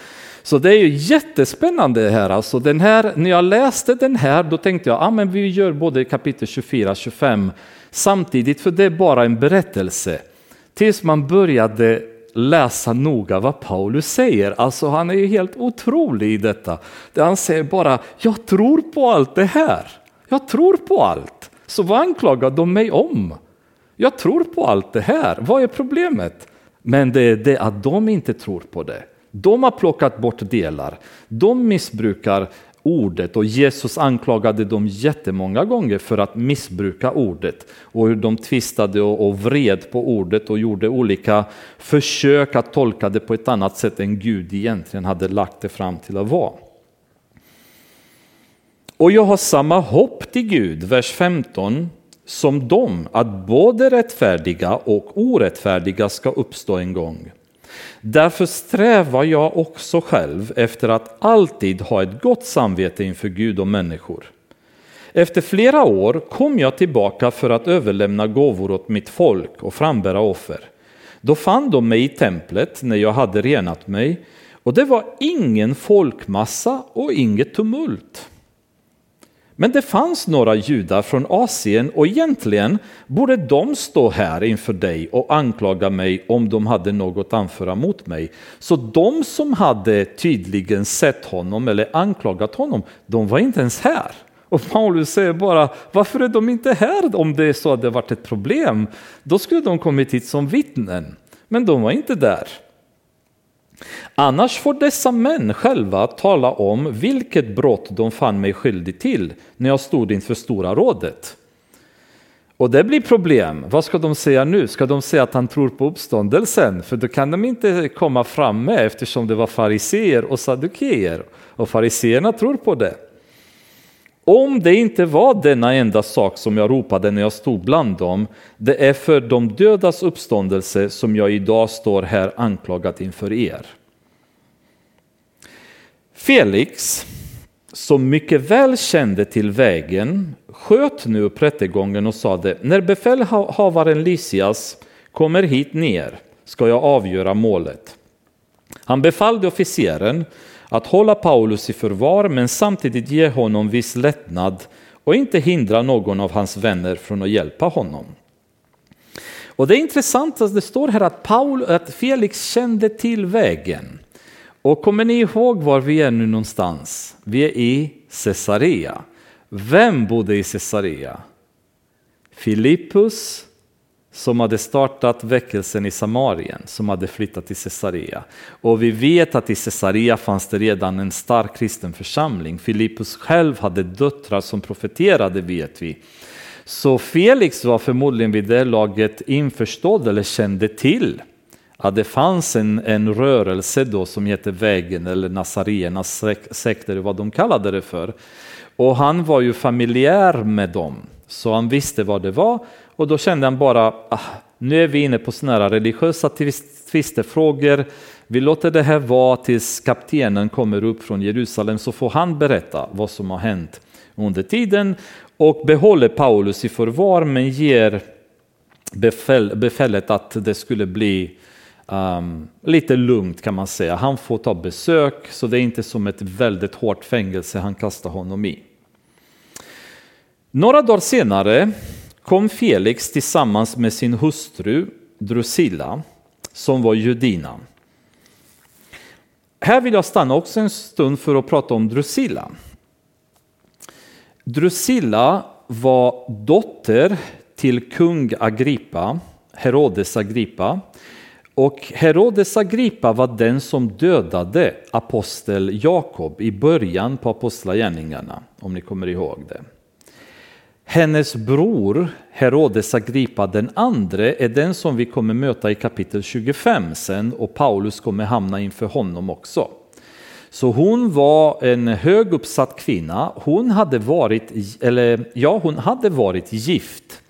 Så det är ju jättespännande här. Alltså den här när jag läste den här då tänkte jag att ah, vi gör både kapitel 24 och 25 samtidigt för det är bara en berättelse. Tills man började läsa noga vad Paulus säger. Alltså han är ju helt otrolig i detta. Han säger bara, jag tror på allt det här. Jag tror på allt. Så vad anklagar de mig om? Jag tror på allt det här. Vad är problemet? Men det är det att de inte tror på det. De har plockat bort delar. De missbrukar ordet och Jesus anklagade dem jättemånga gånger för att missbruka ordet och hur de tvistade och vred på ordet och gjorde olika försök att tolka det på ett annat sätt än Gud egentligen hade lagt det fram till att vara. Och jag har samma hopp till Gud, vers 15, som dem att både rättfärdiga och orättfärdiga ska uppstå en gång. Därför strävar jag också själv efter att alltid ha ett gott samvete inför Gud och människor. Efter flera år kom jag tillbaka för att överlämna gåvor åt mitt folk och frambära offer. Då fann de mig i templet när jag hade renat mig och det var ingen folkmassa och inget tumult. Men det fanns några judar från Asien och egentligen borde de stå här inför dig och anklaga mig om de hade något att anföra mot mig. Så de som hade tydligen sett honom eller anklagat honom, de var inte ens här. Och Paulus säger bara, varför är de inte här om det är så att det varit ett problem? Då skulle de kommit hit som vittnen, men de var inte där. Annars får dessa män själva tala om vilket brott de fann mig skyldig till när jag stod inför Stora rådet. Och det blir problem. Vad ska de säga nu? Ska de säga att han tror på uppståndelsen? För då kan de inte komma fram med eftersom det var fariseer och sadukeer. Och fariseerna tror på det. Om det inte var denna enda sak som jag ropade när jag stod bland dem, det är för de dödas uppståndelse som jag idag står här anklagad inför er. Felix, som mycket väl kände till vägen, sköt nu upp rättegången och sade, när befälhavaren Lysias kommer hit ner ska jag avgöra målet. Han befallde officeren att hålla Paulus i förvar men samtidigt ge honom viss lättnad och inte hindra någon av hans vänner från att hjälpa honom. Och Det är intressant att det står här att, Paul, att Felix kände till vägen. Och kommer ni ihåg var vi är nu någonstans? Vi är i Caesarea. Vem bodde i Caesarea? Filippus som hade startat väckelsen i Samarien, som hade flyttat till Caesarea. Och vi vet att i Caesarea fanns det redan en stark kristen församling. Filippus själv hade döttrar som profeterade vet vi. Så Felix var förmodligen vid det laget införstådd eller kände till att det fanns en, en rörelse då som hette Vägen eller Nazarenas sekter, eller vad de kallade det för. Och han var ju familjär med dem, så han visste vad det var och då kände han bara, ah, nu är vi inne på sådana här religiösa tvistefrågor. Vi låter det här vara tills kaptenen kommer upp från Jerusalem så får han berätta vad som har hänt under tiden och behåller Paulus i förvar men ger befäl, befälet att det skulle bli um, lite lugnt kan man säga. Han får ta besök så det är inte som ett väldigt hårt fängelse han kastar honom i. Några dagar senare kom Felix tillsammans med sin hustru Drusilla som var judina. Här vill jag stanna också en stund för att prata om Drusilla. Drusilla var dotter till kung Agrippa, Herodes Agrippa. Och Herodes Agrippa var den som dödade apostel Jakob i början på apostlagärningarna, om ni kommer ihåg det. Hennes bror Herodes Agrippa den andre är den som vi kommer möta i kapitel 25 sen och Paulus kommer hamna inför honom också. Så hon var en höguppsatt kvinna. Hon hade varit, eller ja, hon hade varit gift.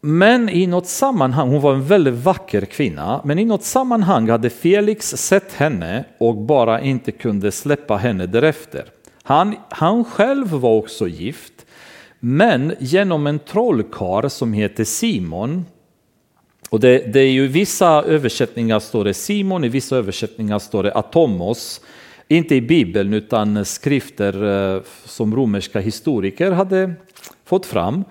Men i något sammanhang, hon var en väldigt vacker kvinna, men i något sammanhang hade Felix sett henne och bara inte kunde släppa henne därefter. Han, han själv var också gift, men genom en trollkar som heter Simon. Och det, det, är ju vissa översättningar står det Simon, i vissa översättningar står det Atomos. Inte i Bibeln utan skrifter eh, som romerska historiker hade fått fram.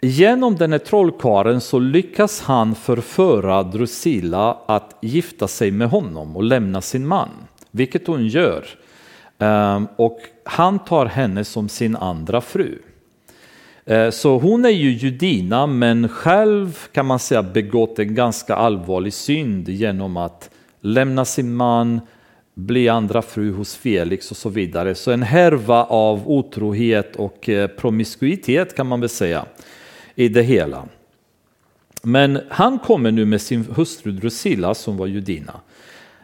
Genom den här trollkaren så lyckas han förföra Drusilla att gifta sig med honom och lämna sin man, vilket hon gör. Ehm, och han tar henne som sin andra fru. Eh, så hon är ju judina men själv kan man säga begått en ganska allvarlig synd genom att lämna sin man, bli andra fru hos Felix och så vidare. Så en härva av otrohet och eh, promiskuitet kan man väl säga i det hela. Men han kommer nu med sin hustru Drusilla som var judina.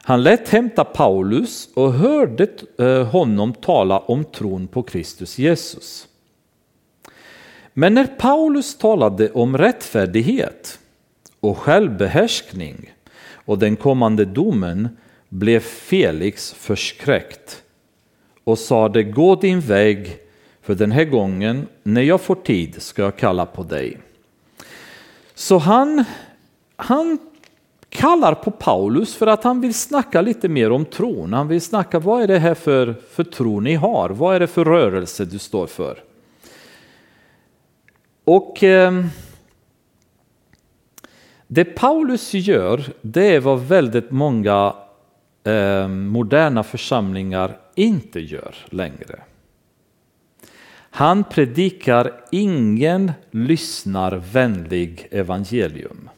Han lät hämta Paulus och hörde eh, honom tala om tron på Kristus Jesus. Men när Paulus talade om rättfärdighet och självbehärskning och den kommande domen blev Felix förskräckt och sade gå din väg för den här gången när jag får tid ska jag kalla på dig. Så han, han kallar på Paulus för att han vill snacka lite mer om tron. Han vill snacka, vad är det här för, för tro ni har? Vad är det för rörelse du står för? Och eh, det Paulus gör, det är vad väldigt många eh, moderna församlingar inte gör längre. Han predikar ingen lyssnar vänlig evangelium.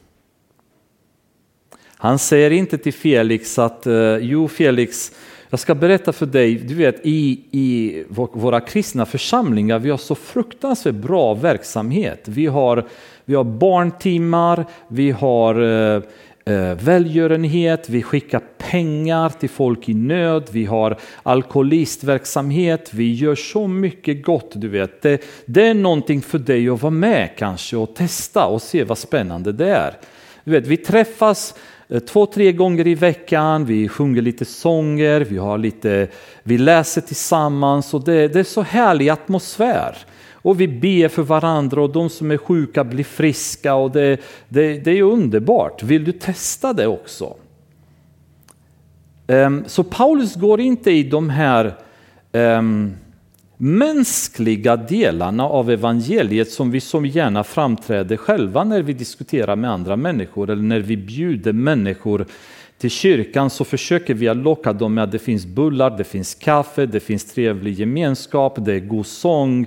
Han säger inte till Felix att eh, jo Felix, jag ska berätta för dig, du vet i, i våra kristna församlingar, vi har så fruktansvärt bra verksamhet. Vi har, vi har barntimmar, vi har eh, eh, välgörenhet, vi skickar pengar till folk i nöd, vi har alkoholistverksamhet, vi gör så mycket gott. du vet. Det, det är någonting för dig att vara med kanske och testa och se vad spännande det är. Du vet, vi träffas Eh, två, tre gånger i veckan, vi sjunger lite sånger, vi, har lite, vi läser tillsammans och det, det är så härlig atmosfär. Och vi ber för varandra och de som är sjuka blir friska och det, det, det är underbart. Vill du testa det också? Ehm, så Paulus går inte i de här um, mänskliga delarna av evangeliet som vi så gärna framträder själva när vi diskuterar med andra människor eller när vi bjuder människor till kyrkan så försöker vi att locka dem med att det finns bullar, det finns kaffe, det finns trevlig gemenskap, det är god sång,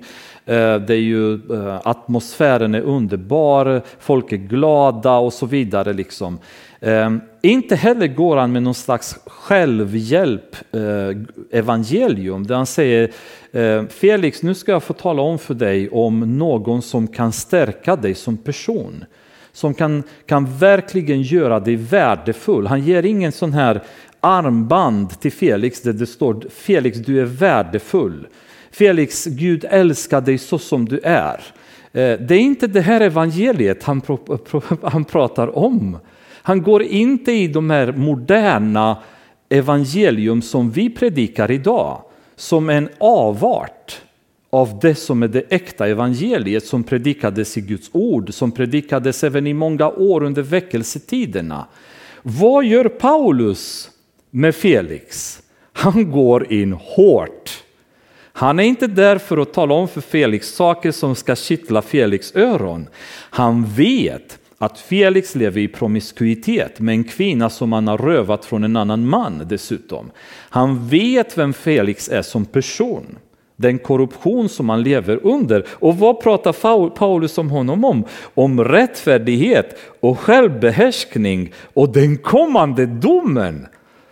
eh, det är ju, eh, atmosfären är underbar, folk är glada och så vidare. Liksom. Ehm, inte heller går han med någon slags självhjälp eh, evangelium där han säger eh, Felix, nu ska jag få tala om för dig om någon som kan stärka dig som person. Som kan, kan verkligen göra dig värdefull. Han ger ingen sån här armband till Felix där det står Felix, du är värdefull. Felix, Gud älskar dig så som du är. Eh, det är inte det här evangeliet han, han pratar om. Han går inte i de här moderna evangelium som vi predikar idag som en avart av det som är det äkta evangeliet som predikades i Guds ord, som predikades även i många år under väckelsetiderna. Vad gör Paulus med Felix? Han går in hårt. Han är inte där för att tala om för Felix saker som ska kittla Felix öron. Han vet att Felix lever i promiskuitet med en kvinna som han har rövat från en annan man dessutom. Han vet vem Felix är som person, den korruption som han lever under. Och vad pratar Paulus om honom om? Om rättfärdighet och självbehärskning och den kommande domen.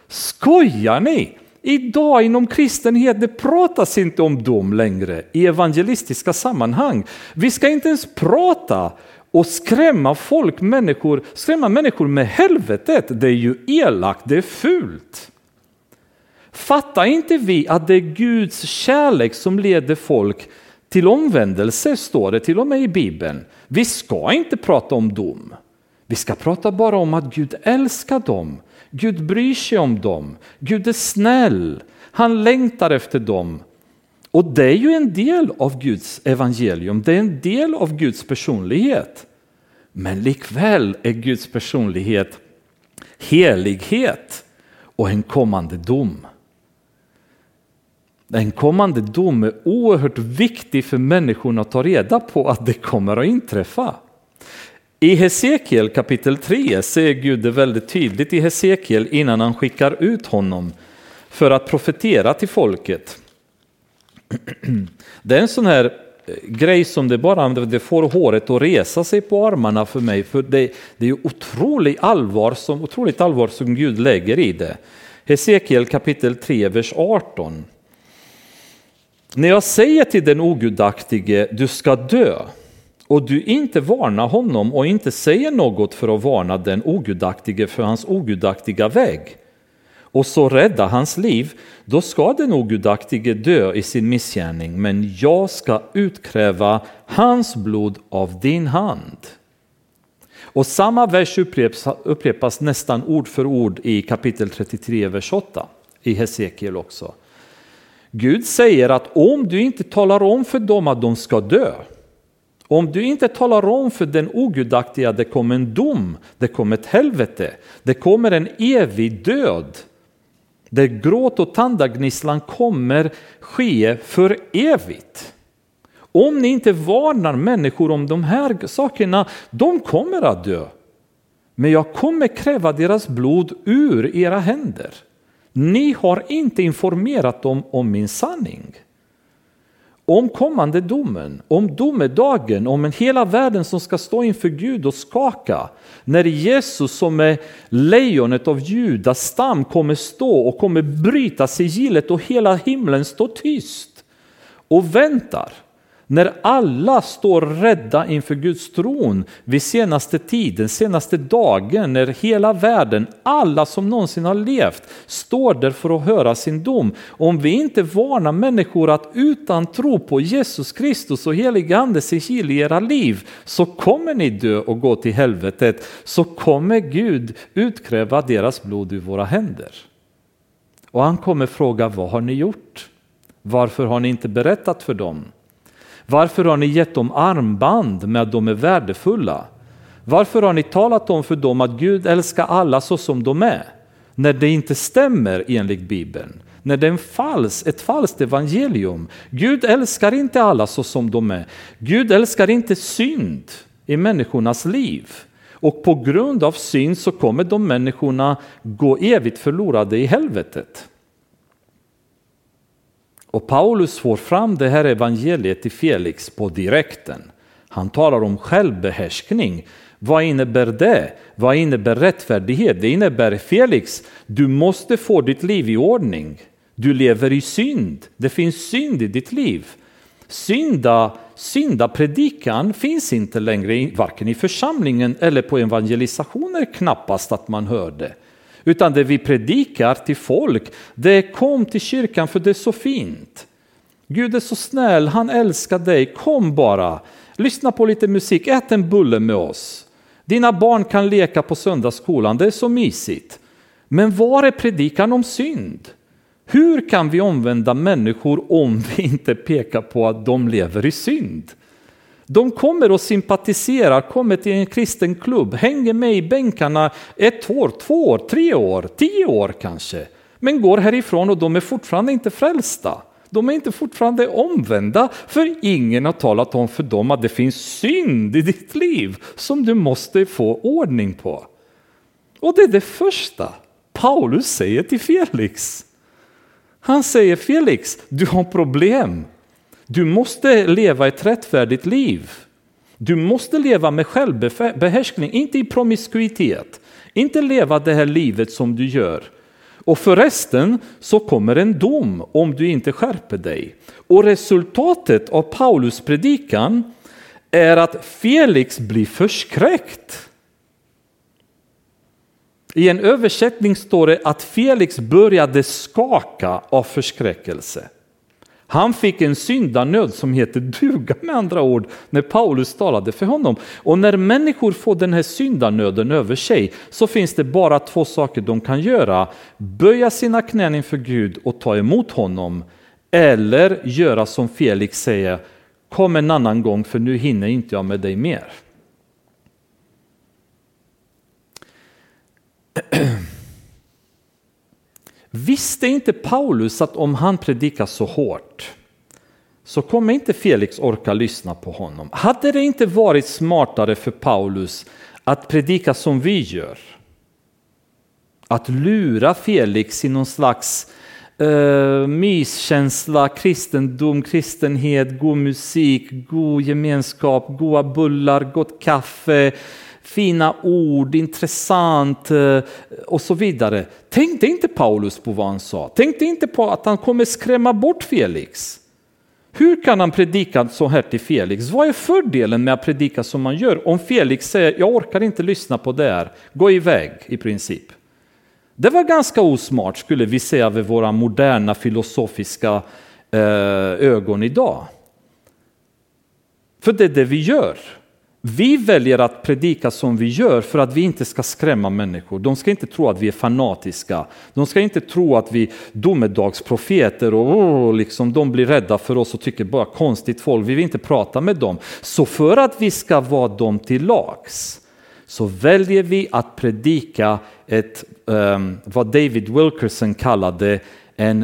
Skojar ni? Idag inom kristenhet det pratas inte om dom längre i evangelistiska sammanhang. Vi ska inte ens prata och skrämma folk, människor, skrämma människor med helvetet, det är ju elakt, det är fult. Fattar inte vi att det är Guds kärlek som leder folk till omvändelse, står det till och med i Bibeln. Vi ska inte prata om dom. Vi ska prata bara om att Gud älskar dem. Gud bryr sig om dem. Gud är snäll. Han längtar efter dem. Och det är ju en del av Guds evangelium, det är en del av Guds personlighet. Men likväl är Guds personlighet helighet och en kommande dom. En kommande dom är oerhört viktig för människorna att ta reda på att det kommer att inträffa. I Hesekiel kapitel 3 säger Gud det väldigt tydligt i Hesekiel innan han skickar ut honom för att profetera till folket. Det är en sån här eh, grej som det bara det får håret att resa sig på armarna för mig. För det, det är otroligt allvar, som, otroligt allvar som Gud lägger i det. Hesekiel kapitel 3, vers 18. När jag säger till den ogudaktige, du ska dö, och du inte varnar honom och inte säger något för att varna den ogudaktige för hans ogudaktiga väg, och så rädda hans liv, då ska den ogudaktige dö i sin missgärning, men jag ska utkräva hans blod av din hand. Och samma vers upprepas, upprepas nästan ord för ord i kapitel 33, vers 8 i Hesekiel också. Gud säger att om du inte talar om för dem att de ska dö, om du inte talar om för den ogudaktiga att det kommer en dom, det kommer ett helvete, det kommer en evig död, där gråt och tandagnisslan kommer ske för evigt. Om ni inte varnar människor om de här sakerna, de kommer att dö. Men jag kommer kräva deras blod ur era händer. Ni har inte informerat dem om min sanning om kommande domen, om domedagen, om en hela världen som ska stå inför Gud och skaka. När Jesus som är lejonet av Judas stam kommer stå och kommer bryta sigillet och hela himlen står tyst och väntar. När alla står rädda inför Guds tron vid senaste tiden, senaste dagen, när hela världen, alla som någonsin har levt, står där för att höra sin dom. Om vi inte varnar människor att utan tro på Jesus Kristus och helige Ande sigil i era liv, så kommer ni dö och gå till helvetet, så kommer Gud utkräva deras blod ur våra händer. Och han kommer fråga, vad har ni gjort? Varför har ni inte berättat för dem? Varför har ni gett dem armband med att de är värdefulla? Varför har ni talat om för dem att Gud älskar alla så som de är? När det inte stämmer enligt Bibeln. När det är en fals, ett falskt evangelium. Gud älskar inte alla så som de är. Gud älskar inte synd i människornas liv. Och på grund av synd så kommer de människorna gå evigt förlorade i helvetet. Och Paulus får fram det här evangeliet till Felix på direkten. Han talar om självbehärskning. Vad innebär det? Vad innebär rättfärdighet? Det innebär Felix, du måste få ditt liv i ordning. Du lever i synd. Det finns synd i ditt liv. Synda, synda predikan finns inte längre, varken i församlingen eller på evangelisationer knappast att man hör det. Utan det vi predikar till folk, det är kom till kyrkan för det är så fint. Gud är så snäll, han älskar dig, kom bara. Lyssna på lite musik, ät en bulle med oss. Dina barn kan leka på söndagsskolan, det är så mysigt. Men var är predikan om synd? Hur kan vi omvända människor om vi inte pekar på att de lever i synd? De kommer och sympatiserar, kommer till en kristen klubb, hänger med i bänkarna ett år, två år, tre år, tio år kanske. Men går härifrån och de är fortfarande inte frälsta. De är inte fortfarande omvända, för ingen har talat om för dem att det finns synd i ditt liv som du måste få ordning på. Och det är det första Paulus säger till Felix. Han säger Felix, du har problem. Du måste leva ett rättfärdigt liv. Du måste leva med självbehärskning, inte i promiskuitet. Inte leva det här livet som du gör. Och förresten så kommer en dom om du inte skärper dig. Och resultatet av Paulus predikan är att Felix blir förskräckt. I en översättning står det att Felix började skaka av förskräckelse. Han fick en syndanöd som heter duga med andra ord när Paulus talade för honom. Och när människor får den här syndanöden över sig så finns det bara två saker de kan göra. Böja sina knän inför Gud och ta emot honom. Eller göra som Felix säger, kom en annan gång för nu hinner inte jag med dig mer. Visste inte Paulus att om han predikar så hårt så kommer inte Felix orka lyssna på honom. Hade det inte varit smartare för Paulus att predika som vi gör? Att lura Felix i någon slags uh, myskänsla, kristendom, kristenhet, god musik, god gemenskap, goda bullar, gott kaffe, fina ord, intressant eh, och så vidare. Tänkte inte Paulus på vad han sa? Tänkte inte på att han kommer skrämma bort Felix? Hur kan han predika så här till Felix? Vad är fördelen med att predika som man gör? Om Felix säger jag orkar inte lyssna på det här, gå iväg i princip. Det var ganska osmart skulle vi säga med våra moderna filosofiska eh, ögon idag. För det är det vi gör. Vi väljer att predika som vi gör för att vi inte ska skrämma människor. De ska inte tro att vi är fanatiska. De ska inte tro att vi är domedagsprofeter och oh, liksom, de blir rädda för oss och tycker bara konstigt folk. Vi vill inte prata med dem. Så för att vi ska vara dem till lags så väljer vi att predika ett, um, vad David Wilkerson kallade en,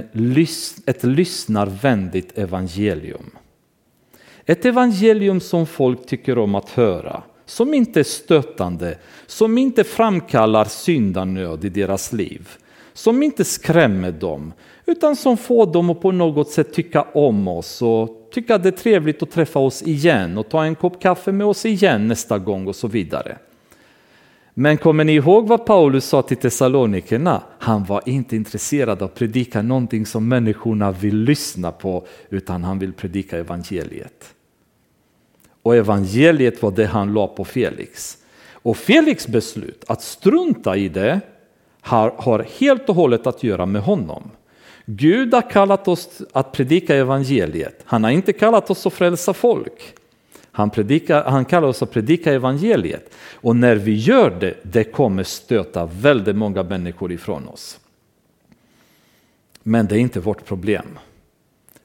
ett lyssnarvänligt evangelium. Ett evangelium som folk tycker om att höra, som inte är stötande, som inte framkallar syndanöd i deras liv, som inte skrämmer dem, utan som får dem att på något sätt tycka om oss och tycka att det är trevligt att träffa oss igen och ta en kopp kaffe med oss igen nästa gång och så vidare. Men kommer ni ihåg vad Paulus sa till Thessalonikerna? Han var inte intresserad av att predika någonting som människorna vill lyssna på, utan han vill predika evangeliet. Och evangeliet var det han la på Felix. Och Felix beslut att strunta i det har, har helt och hållet att göra med honom. Gud har kallat oss att predika evangeliet. Han har inte kallat oss att frälsa folk. Han, predikar, han kallar oss att predika evangeliet. Och när vi gör det, det kommer stöta väldigt många människor ifrån oss. Men det är inte vårt problem.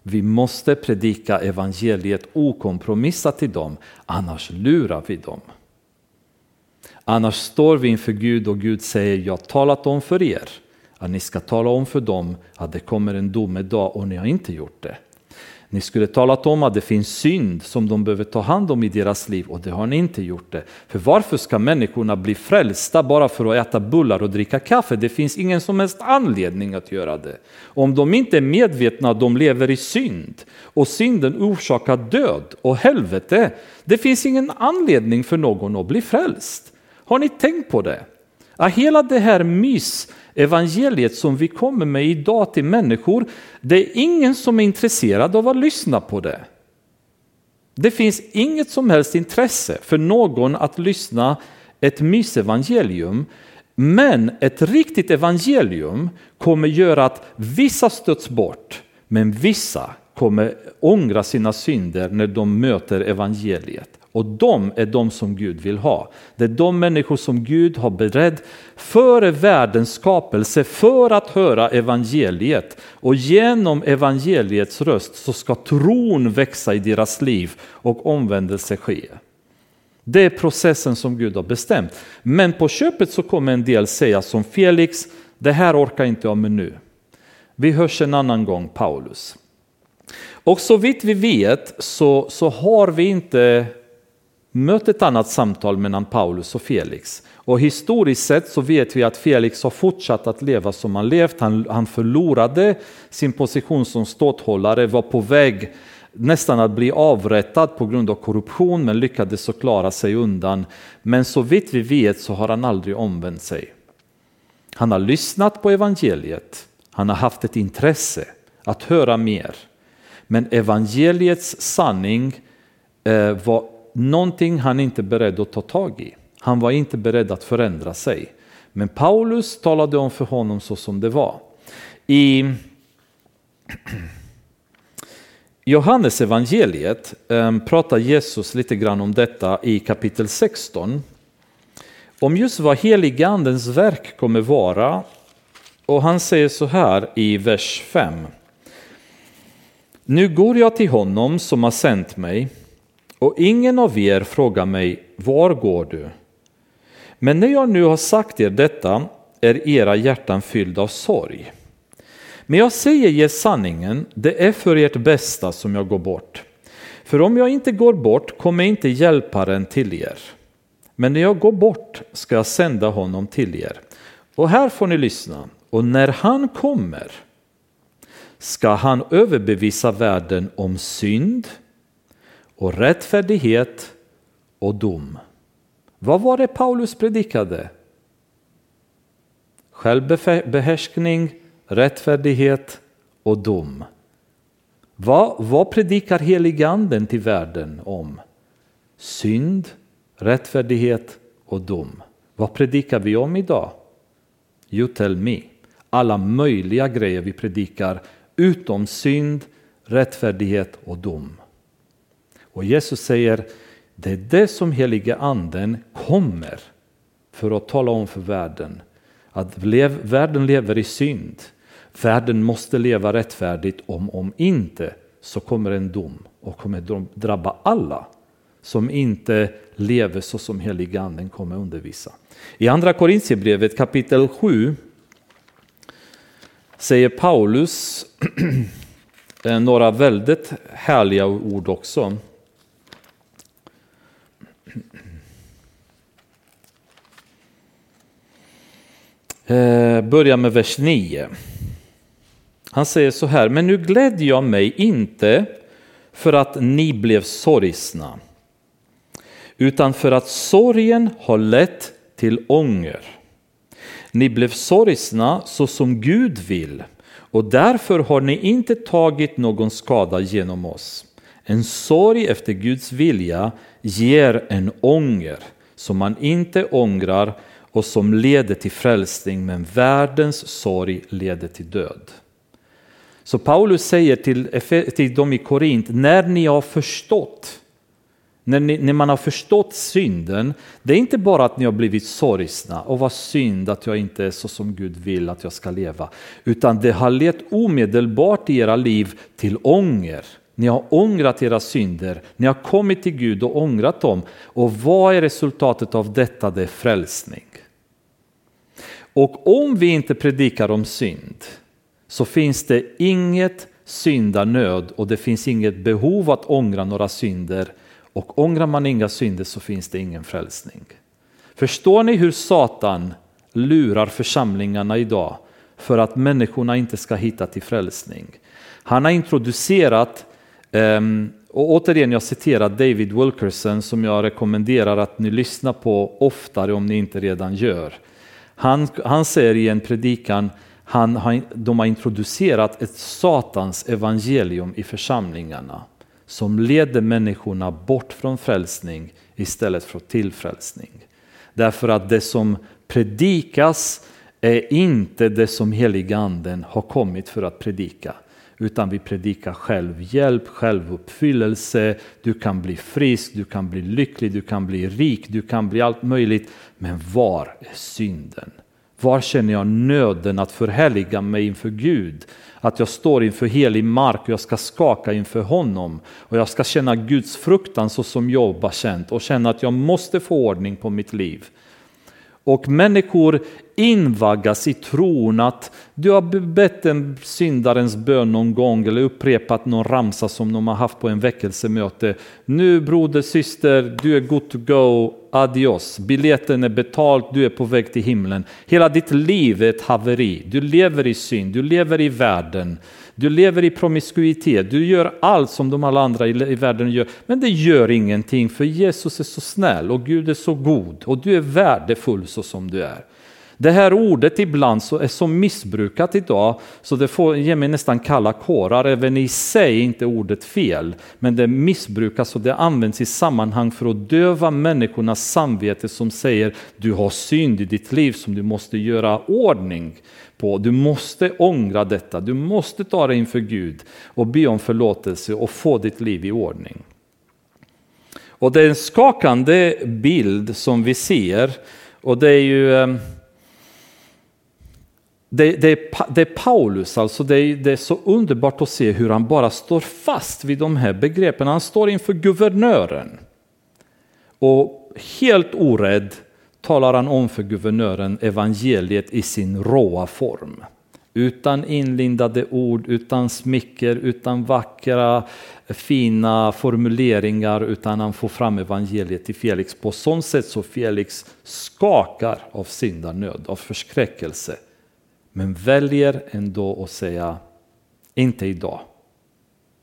Vi måste predika evangeliet okompromissat till dem, annars lurar vi dem. Annars står vi inför Gud och Gud säger, jag har talat om för er att ni ska tala om för dem att det kommer en domedag och ni har inte gjort det. Ni skulle talat om att det finns synd som de behöver ta hand om i deras liv och det har ni inte gjort det. För varför ska människorna bli frälsta bara för att äta bullar och dricka kaffe? Det finns ingen som helst anledning att göra det. Om de inte är medvetna att de lever i synd och synden orsakar död och helvete, det finns ingen anledning för någon att bli frälst. Har ni tänkt på det? Ja, hela det här mysevangeliet som vi kommer med idag till människor, det är ingen som är intresserad av att lyssna på det. Det finns inget som helst intresse för någon att lyssna ett mysevangelium, men ett riktigt evangelium kommer göra att vissa stöts bort, men vissa kommer ångra sina synder när de möter evangeliet. Och de är de som Gud vill ha. Det är de människor som Gud har beredd före världens skapelse för att höra evangeliet. Och genom evangeliets röst så ska tron växa i deras liv och omvändelse ske. Det är processen som Gud har bestämt. Men på köpet så kommer en del säga som Felix, det här orkar inte jag med nu. Vi hörs en annan gång Paulus. Och så vitt vi vet så, så har vi inte mött ett annat samtal mellan Paulus och Felix. Och historiskt sett så vet vi att Felix har fortsatt att leva som han levt. Han, han förlorade sin position som ståthållare, var på väg nästan att bli avrättad på grund av korruption men lyckades så klara sig undan. Men så vitt vi vet så har han aldrig omvänt sig. Han har lyssnat på evangeliet, han har haft ett intresse att höra mer. Men evangeliets sanning eh, var någonting han inte beredd att ta tag i. Han var inte beredd att förändra sig. Men Paulus talade om för honom så som det var. I Johannes evangeliet ehm, pratar Jesus lite grann om detta i kapitel 16. Om just vad heligandens verk kommer vara. Och han säger så här i vers 5. Nu går jag till honom som har sänt mig och ingen av er frågar mig, var går du? Men när jag nu har sagt er detta är era hjärtan fyllda av sorg. Men jag säger er sanningen, det är för ert bästa som jag går bort. För om jag inte går bort kommer inte hjälparen till er. Men när jag går bort ska jag sända honom till er. Och här får ni lyssna. Och när han kommer ska han överbevisa världen om synd, och rättfärdighet och dom. Vad var det Paulus predikade? Självbehärskning, rättfärdighet och dom. Vad, vad predikar heliganden till världen om? Synd, rättfärdighet och dom. Vad predikar vi om idag? You tell me. Alla möjliga grejer vi predikar utom synd, rättfärdighet och dom. Och Jesus säger, det är det som helige anden kommer för att tala om för världen. Att lev, världen lever i synd. Världen måste leva rättfärdigt, om, om inte så kommer en dom och kommer drabba alla som inte lever så som helige anden kommer undervisa. I andra Korintierbrevet kapitel 7 säger Paulus några väldigt härliga ord också. Eh, med vers 9. Han säger så här, men nu glädjer jag mig inte för att ni blev sorgsna, utan för att sorgen har lett till ånger. Ni blev sorgsna så som Gud vill och därför har ni inte tagit någon skada genom oss. En sorg efter Guds vilja ger en ånger som man inte ångrar och som leder till frälsning, men världens sorg leder till död. Så Paulus säger till, till dem i Korint, när ni har förstått, när, ni, när, man har förstått synden, det är inte bara att ni har blivit sorgsna och vad synd att jag inte är så som Gud vill att jag ska leva, utan det har lett omedelbart i era liv till ånger. Ni har ångrat era synder, ni har kommit till Gud och ångrat dem. Och vad är resultatet av detta? Det är frälsning. Och om vi inte predikar om synd så finns det inget syndanöd och det finns inget behov att ångra några synder. Och ångrar man inga synder så finns det ingen frälsning. Förstår ni hur Satan lurar församlingarna idag för att människorna inte ska hitta till frälsning? Han har introducerat ehm, och återigen, jag citerar David Wilkerson som jag rekommenderar att ni lyssnar på oftare om ni inte redan gör. Han, han säger i en predikan, han har, de har introducerat ett satans evangelium i församlingarna som leder människorna bort från frälsning istället för till frälsning. Därför att det som predikas är inte det som heliganden har kommit för att predika utan vi predikar självhjälp, självuppfyllelse, du kan bli frisk, du kan bli lycklig, du kan bli rik, du kan bli allt möjligt. Men var är synden? Var känner jag nöden att förhärliga mig inför Gud? Att jag står inför helig mark och jag ska skaka inför honom. Och jag ska känna Guds fruktan så som Job har känt och känna att jag måste få ordning på mitt liv. Och människor invaggas i tron att du har bett en syndarens bön någon gång eller upprepat någon ramsa som de har haft på en väckelsemöte. Nu broder, syster, du är good to go, adios. Biljetten är betald, du är på väg till himlen. Hela ditt liv är ett haveri. Du lever i synd, du lever i världen. Du lever i promiskuitet, du gör allt som de alla andra i världen gör. Men det gör ingenting för Jesus är så snäll och Gud är så god och du är värdefull så som du är. Det här ordet ibland så är så missbrukat idag så det får ge mig nästan kalla kårar. Även i sig är inte ordet fel, men det missbrukas och det används i sammanhang för att döva människornas samvete som säger du har synd i ditt liv som du måste göra ordning på. Du måste ångra detta, du måste ta dig inför Gud och be om förlåtelse och få ditt liv i ordning. Och det är en skakande bild som vi ser och det är ju ehm, det, det, det, är, Paulus, alltså det är, det är så underbart att se hur han bara står fast vid de här begreppen. Han står inför guvernören och helt orädd talar han om för guvernören evangeliet i sin råa form. Utan inlindade ord, utan smicker, utan vackra fina formuleringar utan han får fram evangeliet till Felix på sånt sätt så Felix skakar av syndanöd, av förskräckelse. Men väljer ändå att säga inte idag,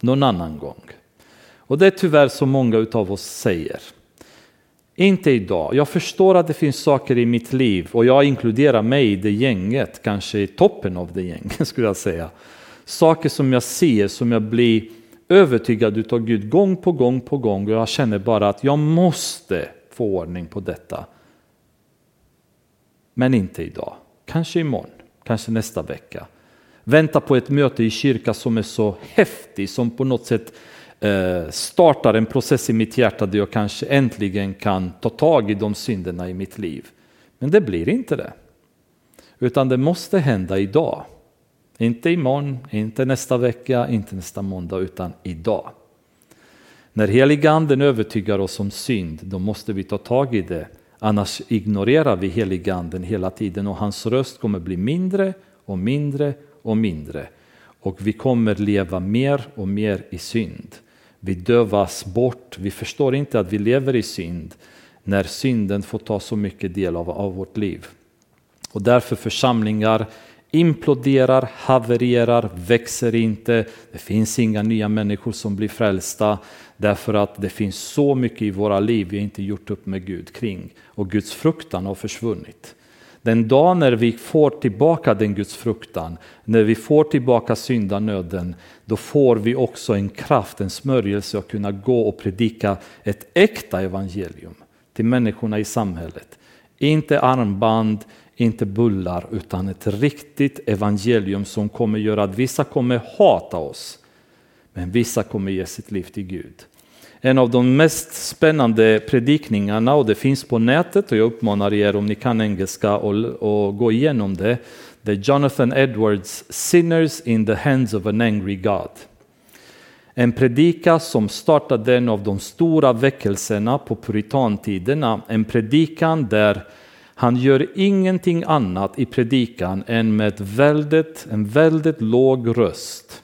någon annan gång. Och det är tyvärr så många av oss säger. Inte idag. Jag förstår att det finns saker i mitt liv och jag inkluderar mig i det gänget, kanske i toppen av det gänget skulle jag säga. Saker som jag ser, som jag blir övertygad utav Gud gång på gång på gång och jag känner bara att jag måste få ordning på detta. Men inte idag, kanske imorgon, kanske nästa vecka. Vänta på ett möte i kyrka som är så häftigt, som på något sätt Eh, startar en process i mitt hjärta där jag kanske äntligen kan ta tag i de synderna i mitt liv. Men det blir inte det. Utan det måste hända idag. Inte imorgon, inte nästa vecka, inte nästa måndag, utan idag. När heliganden övertygar oss om synd, då måste vi ta tag i det. Annars ignorerar vi heliganden hela tiden och hans röst kommer bli mindre och mindre och mindre. Och vi kommer leva mer och mer i synd. Vi dövas bort, vi förstår inte att vi lever i synd när synden får ta så mycket del av, av vårt liv. Och därför församlingar imploderar, havererar, växer inte. Det finns inga nya människor som blir frälsta därför att det finns så mycket i våra liv vi inte gjort upp med Gud kring och Guds fruktan har försvunnit. Den dag när vi får tillbaka den Guds fruktan, när vi får tillbaka syndanöden, då får vi också en kraft, en smörjelse att kunna gå och predika ett äkta evangelium till människorna i samhället. Inte armband, inte bullar, utan ett riktigt evangelium som kommer göra att vissa kommer hata oss, men vissa kommer ge sitt liv till Gud. En av de mest spännande predikningarna, och det finns på nätet, och jag uppmanar er om ni kan engelska och, gå igenom det, det är Jonathan Edwards Sinners in the hands of an angry God. En predika som startade en av de stora väckelserna på puritantiderna, en predikan där han gör ingenting annat i predikan än med väldigt, en väldigt låg röst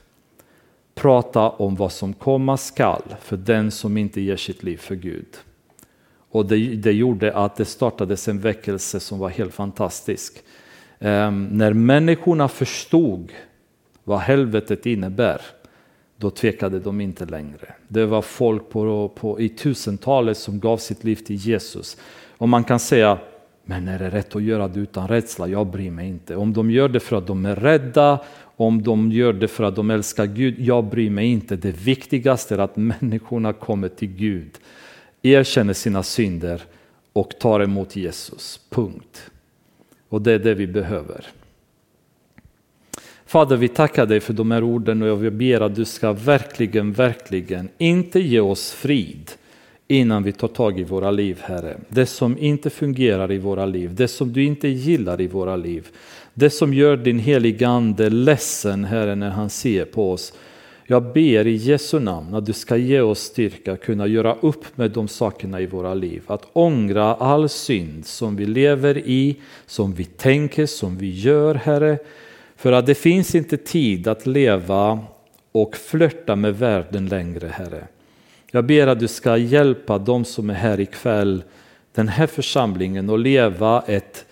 prata om vad som komma skall för den som inte ger sitt liv för Gud. Och det, det gjorde att det startades en väckelse som var helt fantastisk. Um, när människorna förstod vad helvetet innebär, då tvekade de inte längre. Det var folk på, på, i tusentalet som gav sitt liv till Jesus. Och man kan säga, men är det rätt att göra det utan rädsla? Jag bryr mig inte. Om de gör det för att de är rädda, om de gör det för att de älskar Gud, jag bryr mig inte. Det viktigaste är att människorna kommer till Gud, erkänner sina synder och tar emot Jesus. Punkt. Och det är det vi behöver. Fader, vi tackar dig för de här orden och jag ber att du ska verkligen, verkligen inte ge oss frid innan vi tar tag i våra liv, Herre. Det som inte fungerar i våra liv, det som du inte gillar i våra liv. Det som gör din heliga Ande ledsen, Herre, när han ser på oss. Jag ber i Jesu namn att du ska ge oss styrka att kunna göra upp med de sakerna i våra liv. Att ångra all synd som vi lever i, som vi tänker, som vi gör, Herre. För att det finns inte tid att leva och flörta med världen längre, Herre. Jag ber att du ska hjälpa dem som är här ikväll, den här församlingen, att leva ett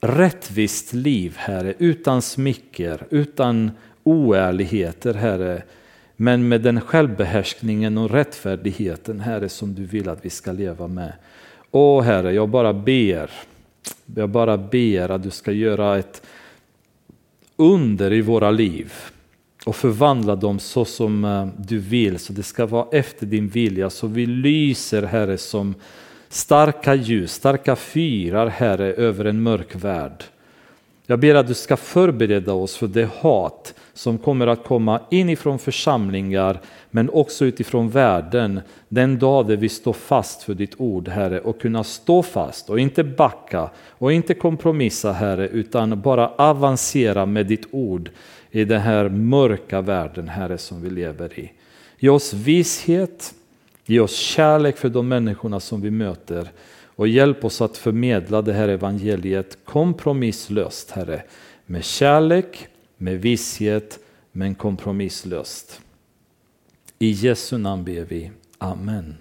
rättvist liv, Herre, utan smicker, utan oärligheter, Herre, men med den självbehärskningen och rättfärdigheten, Herre, som du vill att vi ska leva med. Åh Herre, jag bara ber, jag bara ber att du ska göra ett under i våra liv och förvandla dem så som eh, du vill, så det ska vara efter din vilja. Så vi lyser, Herre, som starka ljus, starka fyrar, Herre, över en mörk värld. Jag ber att du ska förbereda oss för det hat som kommer att komma inifrån församlingar men också utifrån världen den dag där vi står fast för ditt ord Herre och kunna stå fast och inte backa och inte kompromissa Herre utan bara avancera med ditt ord i den här mörka världen Herre som vi lever i. Ge oss vishet, ge oss kärlek för de människorna som vi möter och hjälp oss att förmedla det här evangeliet kompromisslöst Herre. Med kärlek, med visshet, men kompromisslöst. I Jesu namn ber vi. Amen.